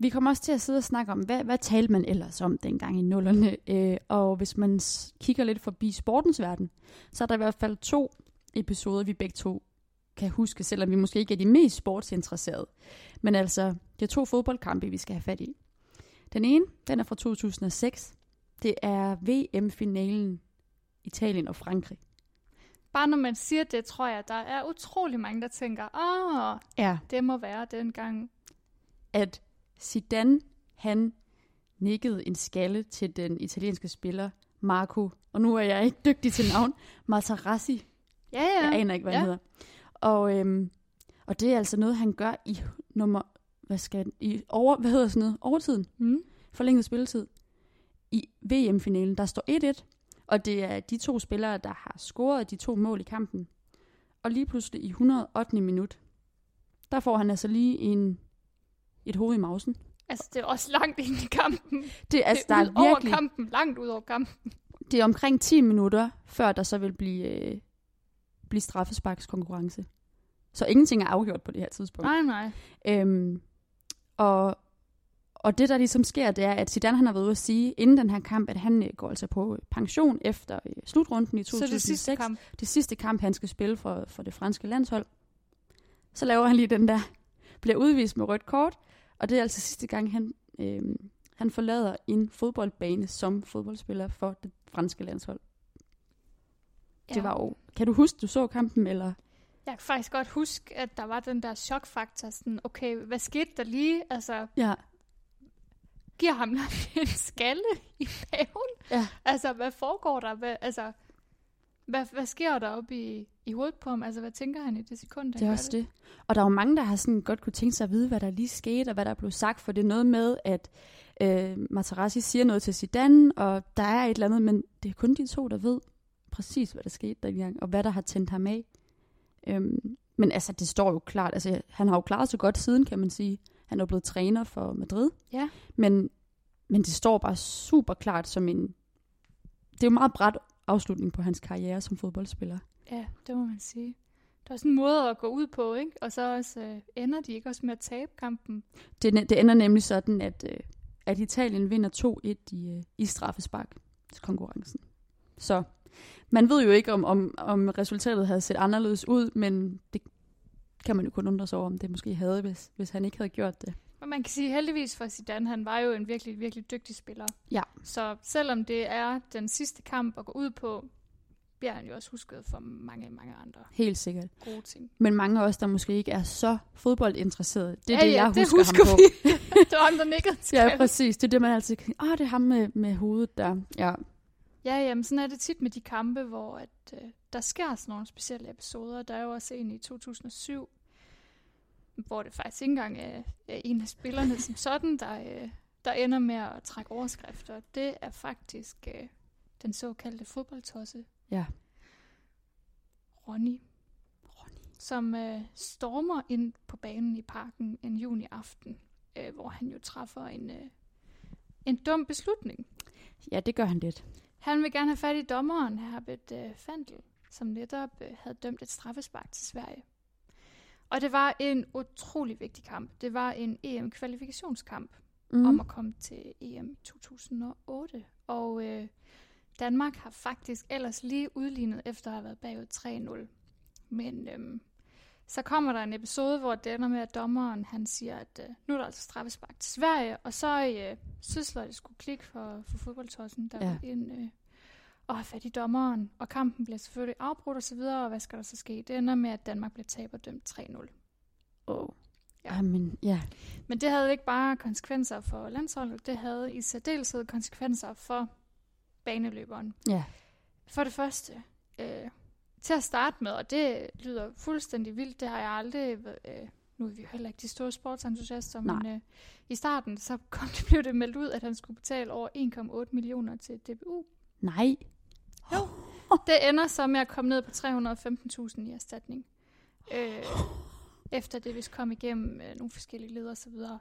Vi kommer også til at sidde og snakke om, hvad, hvad talte man ellers om dengang i nullerne. Øh, og hvis man kigger lidt forbi sportens verden, så er der i hvert fald to episoder, vi begge to kan huske, selvom vi måske ikke er de mest sportsinteresserede. Men altså, det er to fodboldkampe, vi skal have fat i. Den ene, den er fra 2006. Det er VM-finalen Italien og Frankrig. Bare når man siger det, tror jeg, der er utrolig mange, der tænker, åh, Ja. det må være dengang. at Zidane, han nikkede en skalle til den italienske spiller Marco, og nu er jeg ikke dygtig til navn, Materazzi. Ja, ja. Jeg aner ikke, hvad ja. han hedder. Og, øhm, og det er altså noget, han gør i nummer, hvad skal i over, hvad hedder sådan noget, overtiden, Mm. forlænget spilletid. I VM-finalen, der står 1-1, og det er de to spillere, der har scoret de to mål i kampen. Og lige pludselig i 108. minut, der får han altså lige en, et hoved i mausen. Altså, det er også langt ind i kampen. Det, altså, det der er ud er over virkelig, kampen, langt ud over kampen. det er omkring 10 minutter, før der så vil blive, øh, blive straffesparkskonkurrence. Så ingenting er afgjort på det her tidspunkt. Nej, nej. Øhm, og, og det, der ligesom sker, det er, at Zidane han har været ude at sige, inden den her kamp, at han øh, går altså på pension efter øh, slutrunden i Så 2006. det sidste kamp. det sidste kamp, han skal spille for, for det franske landshold. Så laver han lige den der, bliver udvist med rødt kort, og det er altså sidste gang, han, øh, han forlader en fodboldbane som fodboldspiller for det franske landshold. Ja. Det var jo, kan du huske, du så kampen, eller? Jeg kan faktisk godt huske, at der var den der chokfaktor. Sådan, okay, hvad skete der lige? Altså, Ja, giver ham en skalle i maven? ja. Altså, hvad foregår der? Hvad, altså, hvad, hvad sker der oppe i, i hovedet på ham? Altså, hvad tænker han i det sekund, Det er også det. Og der er jo mange, der har sådan godt kunne tænke sig at vide, hvad der lige skete, og hvad der blev sagt, for det er noget med, at øh, Materazzi siger noget til Zidane, og der er et eller andet, men det er kun de to, der ved præcis, hvad der skete dengang, og hvad der har tændt ham af. Øhm, men altså, det står jo klart, altså han har jo klaret sig godt siden, kan man sige. Han er blevet træner for Madrid. Ja. Men, men det står bare super klart som en... Det er jo meget bræt afslutning på hans karriere som fodboldspiller. Ja, det må man sige. Der er sådan en måde at gå ud på, ikke? Og så også, øh, ender de ikke også med at tabe kampen. Det, det ender nemlig sådan, at, øh, at Italien vinder 2-1 i, øh, i straffespark til konkurrencen. Så man ved jo ikke, om, om, om resultatet havde set anderledes ud, men det kan man jo kun undre sig over, om det måske havde, hvis, hvis han ikke havde gjort det. Og man kan sige heldigvis for Zidane, han var jo en virkelig, virkelig dygtig spiller. Ja. Så selvom det er den sidste kamp at gå ud på, bliver han jo også husket for mange, mange andre Helt sikkert. gode ting. Men mange af os, der måske ikke er så fodboldinteresserede, det er ja, det, ja, jeg det husker, husker ham på. vi. det var ham, der nikkede til Ja, præcis. Det er det, man altid kan Åh, det er ham med, med hovedet der. Ja. Ja, jamen sådan er det tit med de kampe, hvor at, øh, der sker sådan nogle specielle episoder. Der er jo også en i 2007, hvor det faktisk ikke engang er, er en af spillerne som sådan, der, øh, der ender med at trække overskrifter. Det er faktisk øh, den såkaldte fodboldtosse, Ja. Ronny, som øh, stormer ind på banen i parken en juni aften, øh, hvor han jo træffer en, øh, en dum beslutning. ja, det gør han lidt. Han vil gerne have fat i dommeren, Herbert øh, Fandel, som netop øh, havde dømt et straffespark til Sverige. Og det var en utrolig vigtig kamp. Det var en EM-kvalifikationskamp Mm. om at komme til EM i 2008. Og øh, Danmark har faktisk ellers lige udlignet efter at have været bagud 3-0. Men øhm, så kommer der en episode, hvor det ender med, at dommeren han siger, at øh, nu er der altså straffespark til Sverige, og så øh, sysler det skulle klikke for, for fodboldtossen, der Ja. ind øh, og fat i dommeren. Og kampen bliver selvfølgelig afbrudt og så videre, og hvad skal der så ske? Det ender med, at Danmark bliver taberdømt 3-0. Oh. Ja. Jamen, ja. Men det havde ikke bare konsekvenser for landsholdet, det havde i særdeleshed konsekvenser for baneløberen. Ja. For det første, øh, til at starte med, og det lyder fuldstændig vildt, det har jeg aldrig, øh, nu er vi jo heller ikke de store sportsentusiaster, men øh, i starten så kom det, blev det meldt ud, at han skulle betale over 1,8 millioner til DBU. Nej. Jo. Det ender så med at komme ned på 315.000 i erstatning. Øh, efter det vist kom igennem øh, nogle forskellige leder og så videre.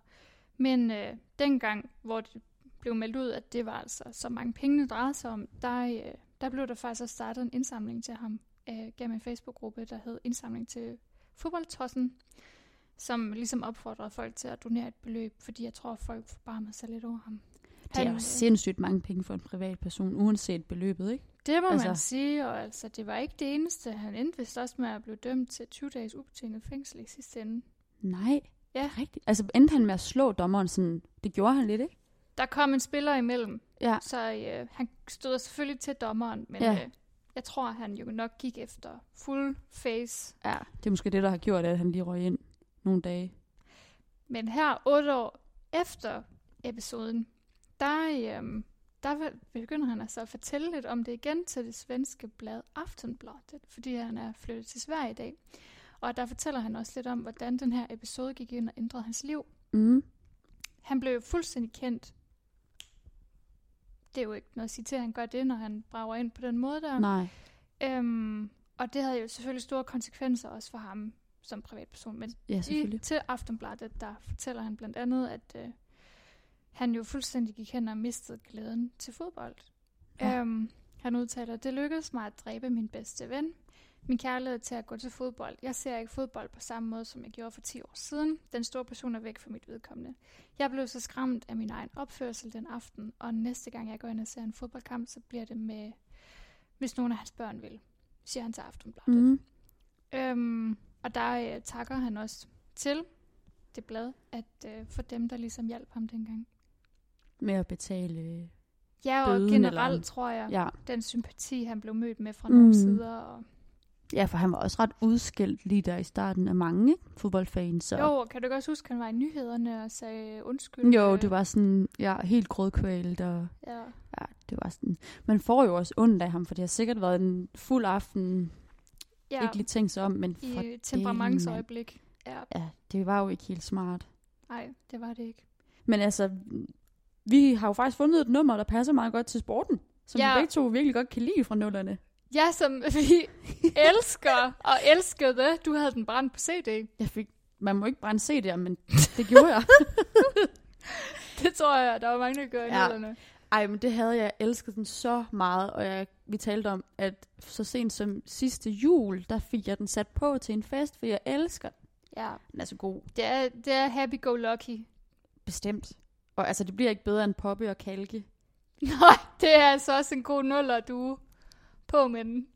Men øh, dengang, hvor det blev meldt ud, at det var altså så mange penge, det drejede sig om, der, øh, der blev der faktisk også startet en indsamling til ham øh, gennem en Facebook-gruppe, der hed Indsamling til fodboldtossen, som ligesom opfordrede folk til at donere et beløb, fordi jeg tror, at folk forbarmede sig lidt over ham. Det er jo øh, sindssygt mange penge for en privatperson, uanset beløbet, ikke? Det må altså, man sige, og altså, det var ikke det eneste. Han endte vist også med at blive dømt til 20 dages ubetinget fængsel i sidste ende. Nej. Ja. Rigtigt. Altså, endte han med at slå dommeren sådan... Det gjorde han lidt, ikke? Der kom en spiller imellem, Ja. så øh, han stod selvfølgelig til dommeren, men Ja. øh, jeg tror, han jo nok gik efter full face. Ja, det er måske det, der har gjort, at han lige røg ind nogle dage. Men her, otte år efter episoden, der, øh, der begynder han altså at fortælle lidt om det igen til det svenske blad Aftonbladet, fordi han er flyttet til Sverige i dag. Og der fortæller han også lidt om, hvordan den her episode gik ind og ændrede hans liv. Mm. Han blev jo fuldstændig kendt. Det er jo ikke noget at sige til, at han gør det, når han brager ind på den måde der. Nej. Øhm, og det havde jo selvfølgelig store konsekvenser også for ham som privatperson. Men Ja, i, til Aftenbladet, der fortæller han blandt andet, at øh, han jo fuldstændig gik hen og mistede glæden til fodbold. Ja. Øhm, han udtaler, det lykkedes mig at dræbe min bedste ven. Min kærlighed til at gå til fodbold. Jeg ser ikke fodbold på samme måde, som jeg gjorde for 10 år siden. Den store person er væk fra mit vedkommende. Jeg blev så skræmt af min egen opførsel den aften, og næste gang jeg går ind og ser en fodboldkamp, så bliver det med, hvis nogen af hans børn vil, siger han til Aftenbladet. Mm. Øhm, og der øh, takker han også til det blad, at øh, for dem, der ligesom hjalp ham dengang. Med at betale... øh, Ja, og Bøden generelt eller- tror jeg, Ja. den sympati, han blev mødt med fra Mm. nogle sider. Og Ja, for han var også ret udskilt lige der i starten af mange ikke? fodboldfans. Så. Jo, kan du ikke også huske, at han var i nyhederne og sagde undskyld? jo, øh, det var sådan, ja, helt grådkvælt, og Ja. ja, det var sådan, man får jo også ondt af ham, for det har sikkert været en fuld aften, ja. ikke lige tænkt sig om, men for I temperamentsøjeblik. Ja. Ja, det var jo ikke helt smart. nej, det var det ikke. Men altså, vi har jo faktisk fundet et nummer, der passer meget godt til sporten, som Ja. vi begge to virkelig godt kan lide fra nullerne. Ja, som vi elsker og elskede. Du havde den brændt på CD. Jeg fik, man må ikke brænde CD'er, men det gjorde jeg. Det tror jeg, der var mange, der gør i Ja. nullerne. Ej, men det havde jeg jeg elskede den så meget, og jeg, vi talte om, at så sent som sidste jul, der fik jeg den sat på til en fest, for jeg elsker den. Ja, Den er så god. det er, det er happy-go-lucky. Bestemt. Og altså, det bliver ikke bedre end Poppe og Kalke. Nej, det er altså også en god nuller, du på med den.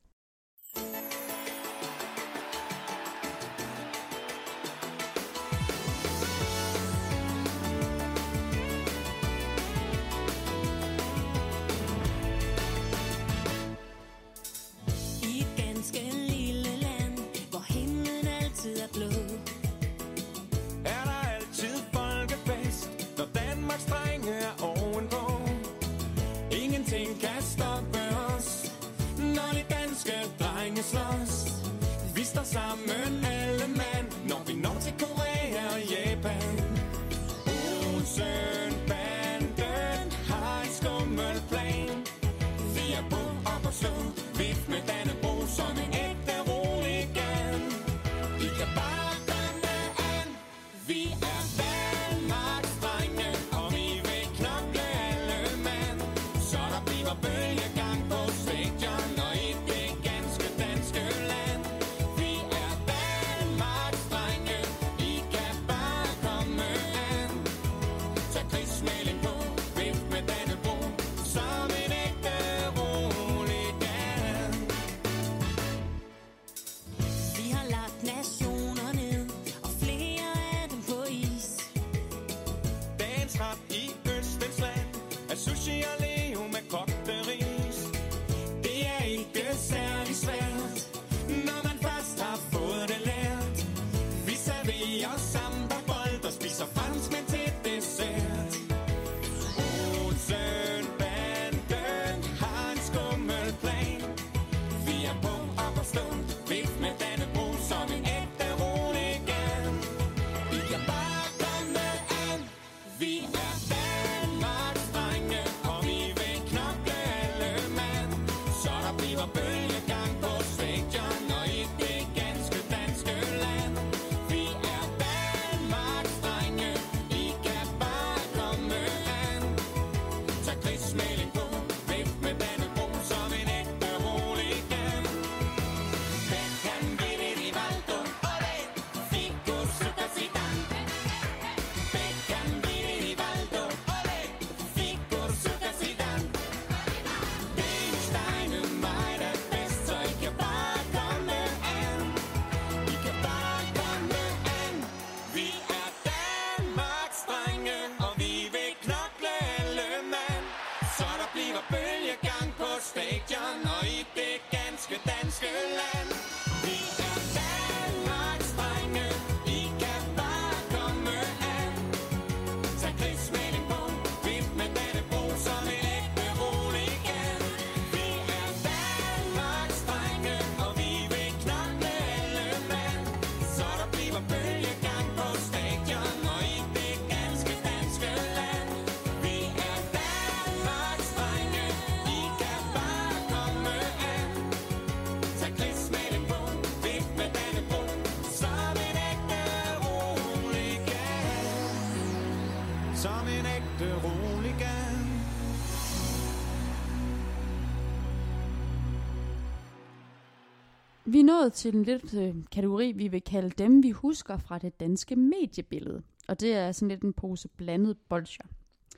Vi er nået til en lidt øh, kategori, vi vil kalde dem, vi husker fra det danske mediebillede. Og det er sådan lidt en pose blandet bolcher.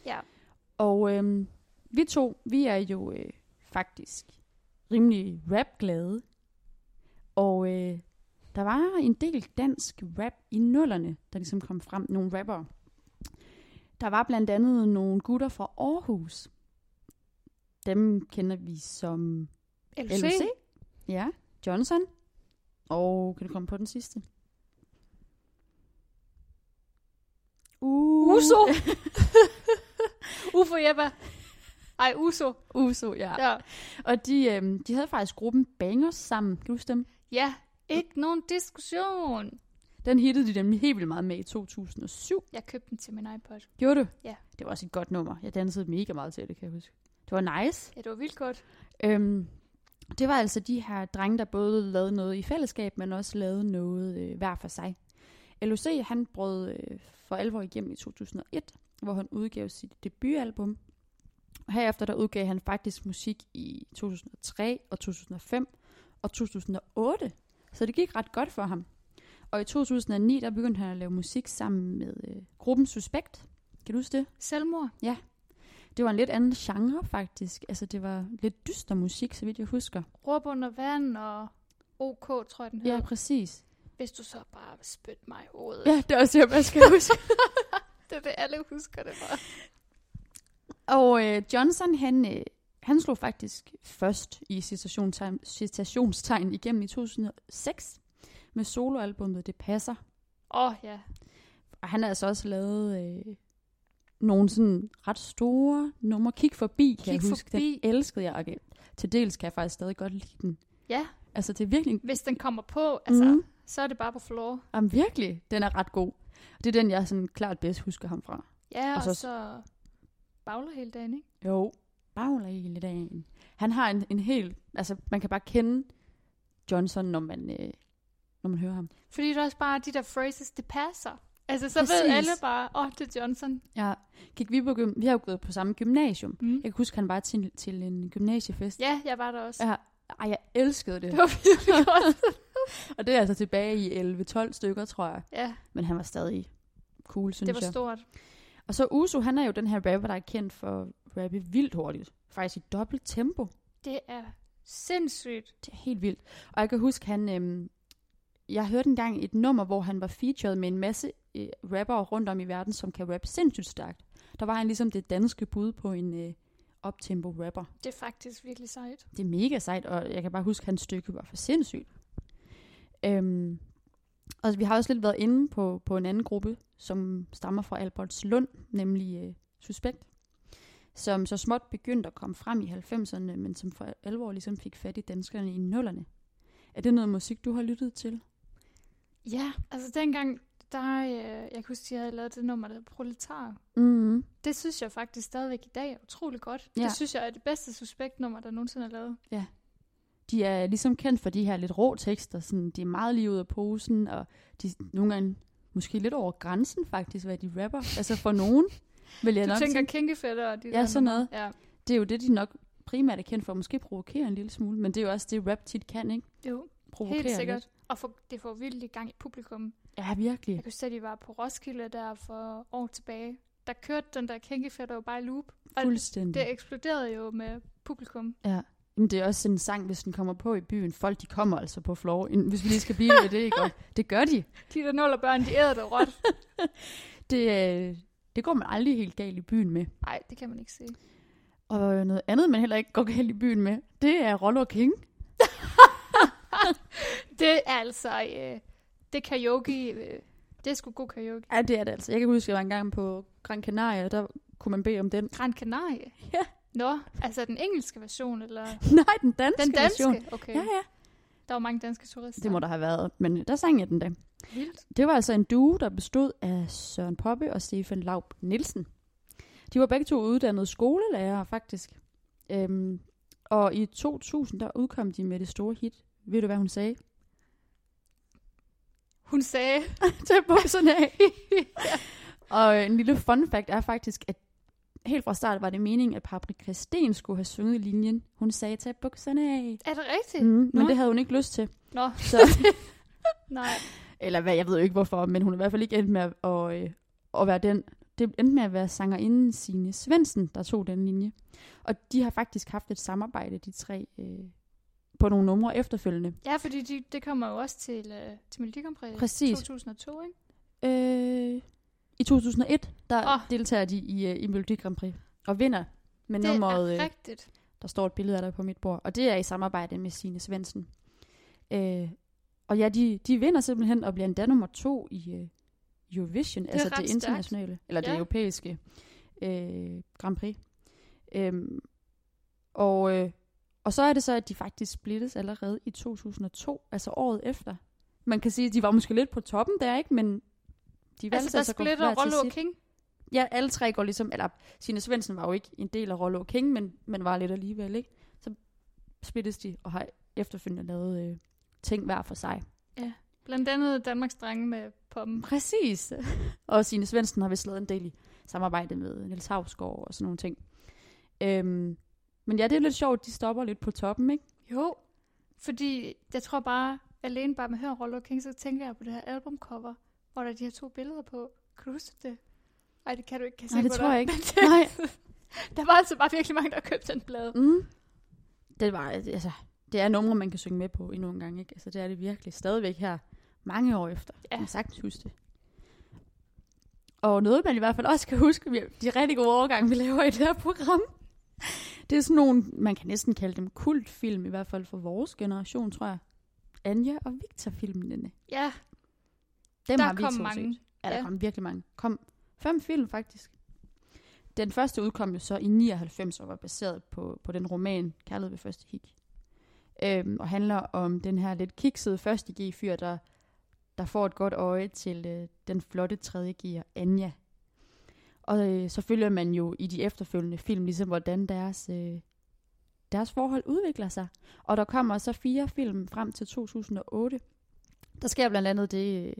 Ja. Og øh, vi to, vi er jo øh, faktisk rimelig rapglade. Og øh, der var en del dansk rap i nullerne, der ligesom kom frem. Nogle rappere. Der var blandt andet nogle gutter fra Aarhus. Dem kender vi som LC. LC. Ja, Johnson. Og kan du komme på den sidste? Uh. Uso! Ufo Jeppa. Ej, Uso. Uso, ja. Ja. Og de, øhm, de havde faktisk gruppen Bangers sammen. Kan du huske dem? Ja, ikke nogen diskussion. Den hittede de nemlig helt vildt meget med i 2007. Jeg købte den til min iPod. Gjorde du? Ja. Det var også et godt nummer. Jeg dansede mega meget til det, kan jeg huske. Det var nice. Ja, det var vildt godt. Øhm, det var altså de her drenge, der både lavede noget i fællesskab, men også lavede noget øh, hver for sig. LOC, han brød øh, for alvor igennem i 2001, hvor han udgav sit debutalbum. Herefter der udgav han faktisk musik i 2003 og 2005 og 2008. Så det gik ret godt for ham. Og i 2009, der begyndte han at lave musik sammen med øh, gruppen Suspekt. Kan du huske det? Selvmord. Det var en lidt anden genre faktisk. Altså det var lidt dyster musik, så vidt jeg husker. Råb under vand og OK, tror jeg, den hedder. Ja, præcis. Hvis du så bare spytte mig i hovedet. Ja, det er også det, jeg skal huske. Det er det, alle husker det bare. Og øh, Johnson, han, øh, han slog faktisk først i citationstegn, citationstegn igennem i 2006 med soloalbummet Det Passer. Åh, oh, ja. Og han har altså også lavet øh, nogle sådan ret store numre. Kig forbi, kan Kig jeg huske. forbi. Den elskede jeg. Okay. Til dels kan jeg faktisk stadig godt lide den. Ja, Altså, det er virkelig... hvis den kommer på, altså, mm. så er det bare på floor. Jamen, virkelig, den er ret god. Det er den, jeg sådan klart bedst husker ham fra. Ja, Og og, så- så, så bagler hele dagen, ikke? Jo, bagler hele dagen. Han har en, en helt... Altså, man kan bare kende Johnson, når man, øh, når man hører ham. Fordi det er også bare de der phrases, det passer. Altså, så Præcis. ved alle bare, åh, oh, det er Johnson. Ja, gik vi, på gym- vi har jo gået på samme gymnasium. Mm. Jeg kan huske, han var til, til en gymnasiefest. Ja, jeg var der også. Ja, ej, jeg elskede det. Det var virkelig godt. Og det er altså tilbage i 11-12 stykker, tror jeg. ja, Men han var stadig cool, synes det var jeg. stort. Og så Uso, han er jo den her rapper, der er kendt for at rappe vildt hurtigt. Faktisk i dobbelt tempo. Det er sindssygt. Det er helt vildt. Og jeg kan huske, han... Øhm, jeg hørte engang et nummer, hvor han var featured med en masse øh, rappere rundt om i verden, som kan rappe sindssygt stærkt. Der var han ligesom det danske bud på en øh, optempo rapper. Det er faktisk virkelig sejt. Det er mega sejt, og jeg kan bare huske, at hans stykke var for sindssygt. Øhm, og vi har også lidt været inde på, på en anden gruppe, som stammer fra Albertslund, nemlig øh, Suspekt, som så småt begyndte at komme frem i 90'erne, men som for alvor ligesom fik fat i danskerne i nullerne. Er det noget musik, du har lyttet til? Ja, altså dengang, der, øh, jeg kan huske, de havde lavet det nummer, der Proletar. Mm. Det synes jeg faktisk stadigvæk i dag er utrolig godt. Ja. Ja. Det synes jeg er det bedste suspektnummer, der nogensinde er lavet. De er ligesom kendt for de her lidt rå tekster. Sådan, de er meget lige ud af posen, og de nogle gange måske lidt over grænsen faktisk, hvad de rapper. Altså for nogen, vil jeg Du nok tænker sige. kinkefætter og de Ja, der sådan noget. Ja, Det er jo det, de nok primært er kendt for. Måske provokere en lille smule, men det er jo også det, rap tit kan, ikke? jo, Provokere helt sikkert. Lidt. Og for, det får vildt i gang i publikum. Ja, virkelig. Jeg kan huske, at de var på Roskilde der for år tilbage. Der kørte den der kinkefætter jo bare i loop. Og Fuldstændig. det eksploderede jo med publikum. Ja. Men det er også en sang, hvis den kommer på i byen. Folk, de kommer altså på floor. Hvis vi lige skal blive ved det, ikke? Og det gør de. De der nuller børn, de æder det råt. Det, øh, det går man aldrig helt galt i byen med. Nej, det kan man ikke sige. Og noget andet, man heller ikke går galt i byen med, det er Rollo King. Det er altså... Øh, det karaoke. Øh, det er sgu god karaoke. Ja, det er det altså. Jeg kan huske, at jeg var engang på Gran Canaria, der kunne man bede om den. Gran Canaria? Ja. Nå, altså den engelske version, eller Nej, den danske, den danske? version. Okay. Ja, ja. Der var mange danske turister. Det må der have været, men der sang jeg den da. Vildt. Det var altså en duo, der bestod af Søren Poppe og Stefan Laub Nielsen. De var begge to uddannede skolelærere, faktisk. Øhm, og i 2000, der udkom de med det store hit. Ved du, hvad hun sagde? Hun sagde... Tag bukserne af. Og en lille fun fact er faktisk, at helt fra start var det meningen, at Paprika Sten skulle have sunget linjen. Hun sagde, tag bukserne af. Er det rigtigt? Mm, men Nå. det havde hun ikke lyst til. Nå, Så, nej. eller hvad, jeg ved jo ikke hvorfor, men hun er i hvert fald ikke endt med at, at, øh, at være den. Det endte med at være sangerinden Signe Svendsen, der tog den linje. Og de har faktisk haft et samarbejde, de tre, øh, på nogle numre efterfølgende. Ja, fordi de, det kommer jo også til, øh, til Melodi Grand Prix Præcis. 2002, ikke? Øh, I 2001, der oh. deltager de i, øh, i Melodi Grand Prix og vinder med Det nummeret, er øh, rigtigt. der står et billede af dig på mit bord. Og det er i samarbejde med Signe Svendsen. Øh, og ja, de, de vinder simpelthen og bliver endda nummer to i øh, Eurovision, er altså det stærkt. internationale, eller det Ja. europæiske øh, Grand Prix. Øhm, og, øh, og så er det så, at de faktisk splittes allerede i 2002, altså året efter. Man kan sige, at de var måske lidt på toppen der, ikke? Men de valgte Altså, der så at gå splitter Rollo og. King. Ja, alle tre går ligesom, eller Signe Svendsen var jo ikke en del af Rollo og King, men, men var lidt alligevel, ikke? Så splittes de og har efterfølgende lavet øh, ting hver for sig. Blandt andet Danmarks drenge med poppen. Præcis. Og Signe Svendsen har vist lavet en del i samarbejde med Niels Havsgaard og sådan nogle ting. Øhm, men ja, det er lidt sjovt, de stopper lidt på toppen, ikke? Jo, fordi jeg tror bare, alene bare med at høre Rollo og King, så tænker jeg på det her albumcover, hvor der er de her to billeder på. Kan du huske det? Nej, det kan du ikke. Kan Nej, det tror jeg ikke. Nej. der var altså bare virkelig mange, der købte den plade. Mm. Det var, altså, det er numre, man kan synge med på endnu en gang, ikke? Altså, det er det virkelig stadigvæk her, mange år efter. Ja. Man sagtens huske det. Og noget, man i hvert fald også kan huske, vi- de rigtig gode overgange, vi laver i det her program, det er sådan nogle, man kan næsten kalde dem kultfilm, i hvert fald for vores generation, tror jeg. Anja og Victor-filmene. Ja, Dem der har vi kom to mange. set. Ja, der Ja. kom virkelig mange. Kom fem film, faktisk. Den første udkom jo så i 99 og var baseret på, på den roman Kærlighed ved første kig. Øhm, og handler om den her lidt kiksede første G-fyr, der, der får et godt øje til øh, den flotte tredje gear, Anja. Og øh, så følger man jo i de efterfølgende film, ligesom hvordan deres, øh, deres forhold udvikler sig. Og der kommer så fire film frem til 2008. Der sker blandt andet det, øh,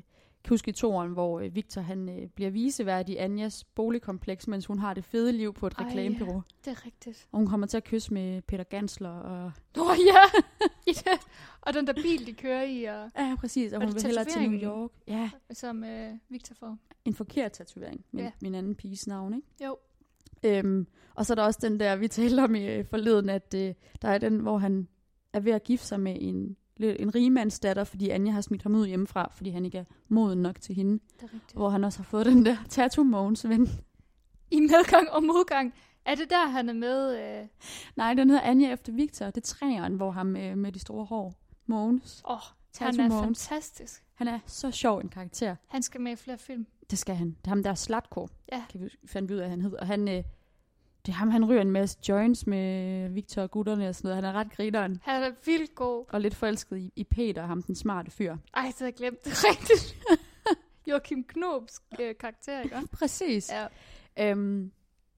kan huske i toren, hvor øh, Victor han øh, bliver visevært i Anjas boligkompleks, mens hun har det fede liv på et reklamebyrå. det er rigtigt. Og hun kommer til at kysse med Peter Gansler. Og... Nå ja! I det. Og den der bil, de kører i, og, Ja, præcis. Og Og hun vil hellere til New? York. Ja, som øh, Victor får. En forkert tatovering. Min, Ja. min anden piges navn, ikke? Jo. Øhm, og så er der også den der, vi talte om i øh, forleden, at øh, der er den, hvor han er ved at gifte sig med en, en rigmandsdatter, fordi Anja har smidt ham ud hjemmefra, fordi han ikke er moden nok til hende. Det er rigtigt. Hvor han også har fået den der tattoo Mogens ven. I medgang og modgang. Er det der, han er med? Øh... Nej, den hedder Anja efter Victor. Det er træeren, hvor ham med, med de store hår. Mogens. Åh, oh, han er Mogens. fantastisk. Han er så sjov en karakter. Han skal med i flere film. Det skal han. Det er ham, der er Slatko. Ja. Kan vi fandt vi ud af, at han hed. Og han, øh, det er ham, han ryger en masse joints med Victor og gutterne og sådan noget. Han er ret grineren. Han er vildt god. Og lidt forelsket i, i Peter, ham den smarte fyr. Ej, det havde jeg glemt. Det rigtigt. Joachim Knobs øh, karakter, ikke? Præcis. Ja. Øhm,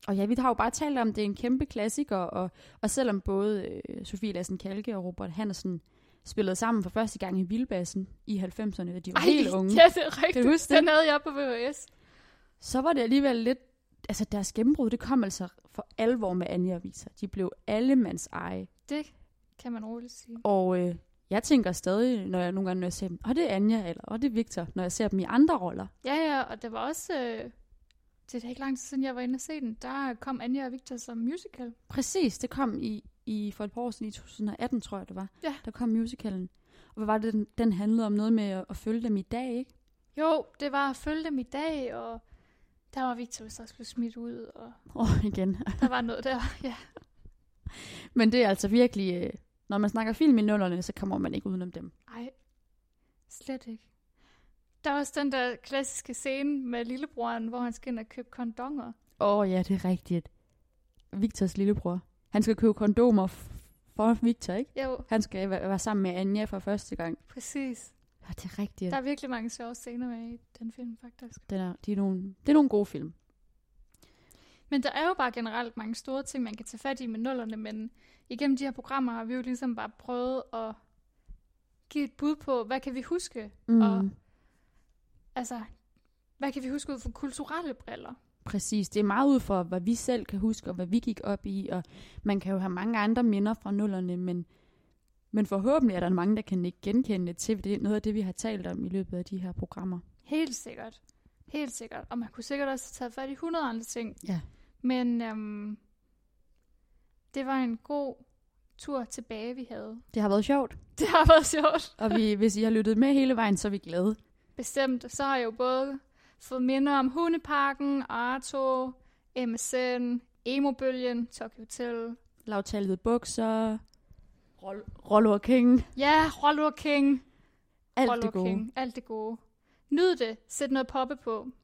og ja, vi har jo bare talt om, det er en kæmpe klassiker, og, og selvom både øh, Sofie Lassen Kalke og Robert Hansen spillede sammen for første gang i Vildbassen i 90'erne, da de var Ej, helt unge, ja, det er rigtigt. Kan du huske det? Den havde jeg på VHS. så var det alligevel lidt, altså deres gennembrud, det kom altså for alvor med Anja og Victor. De blev allemands eje. Det kan man roligt sige. Og øh, jeg tænker stadig, når jeg nogle gange når jeg ser dem, og det er Anja, eller og det er Victor, når jeg ser dem i andre roller. Ja, ja, og det var også... Øh, det er ikke lang tid siden, jeg var inde og se den. Der kom Anja og Victor som musical. Præcis, det kom i, i for et par år siden, i 2018 tror jeg det var. Ja. Der kom musicalen. Og hvad var det, den, den handlede om noget med at, at følge dem i dag, ikke? Jo, det var at følge dem i dag, og der var Victor vist også blevet smidt ud, og oh, igen. der var noget der. Ja. Men det er altså virkelig, øh, når man snakker film i nullerne, så kommer man ikke udenom dem. Ej, slet ikke. Der er også den der klassiske scene med lillebroren, hvor han skal ind og købe kondomer. Åh oh, ja, det er rigtigt. Victors lillebror. Han skal købe kondomer for Victor, ikke? Jo, Han skal være, være sammen med Anja for første gang. præcis. Ja, det er rigtigt. Der er virkelig mange sjove scener med i den film, faktisk. Den er, de er nogle, det er nogle gode film. Men der er jo bare generelt mange store ting, man kan tage fat i med nullerne, men igennem de her programmer har vi jo ligesom bare prøvet at give et bud på, hvad kan vi huske? Mm. Og altså, hvad kan vi huske ud fra kulturelle briller? Præcis. Det er meget ud fra, hvad vi selv kan huske, og hvad vi gik op i. Og man kan jo have mange andre minder fra nullerne, men, men forhåbentlig er der mange, der kan ikke genkende det til det, noget af det, vi har talt om i løbet af de her programmer. Helt sikkert. Helt sikkert. Og man kunne sikkert også have taget fat i 100 andre ting. Ja. Men øhm, det var en god tur tilbage, vi havde. Det har været sjovt, Det har været sjovt. og vi, hvis I har lyttet med hele vejen, så er vi glade. Bestemt. Så har jeg jo både fået minder om Hundeparken, Arto, MSN, Emo-bølgen, Tokyo Hotel. Lavtalede bukser, Roll- Rollo og King. Ja, Rollo King. Alt Follow det gode. King. Alt det gode. Nyd det. Sæt noget poppe på.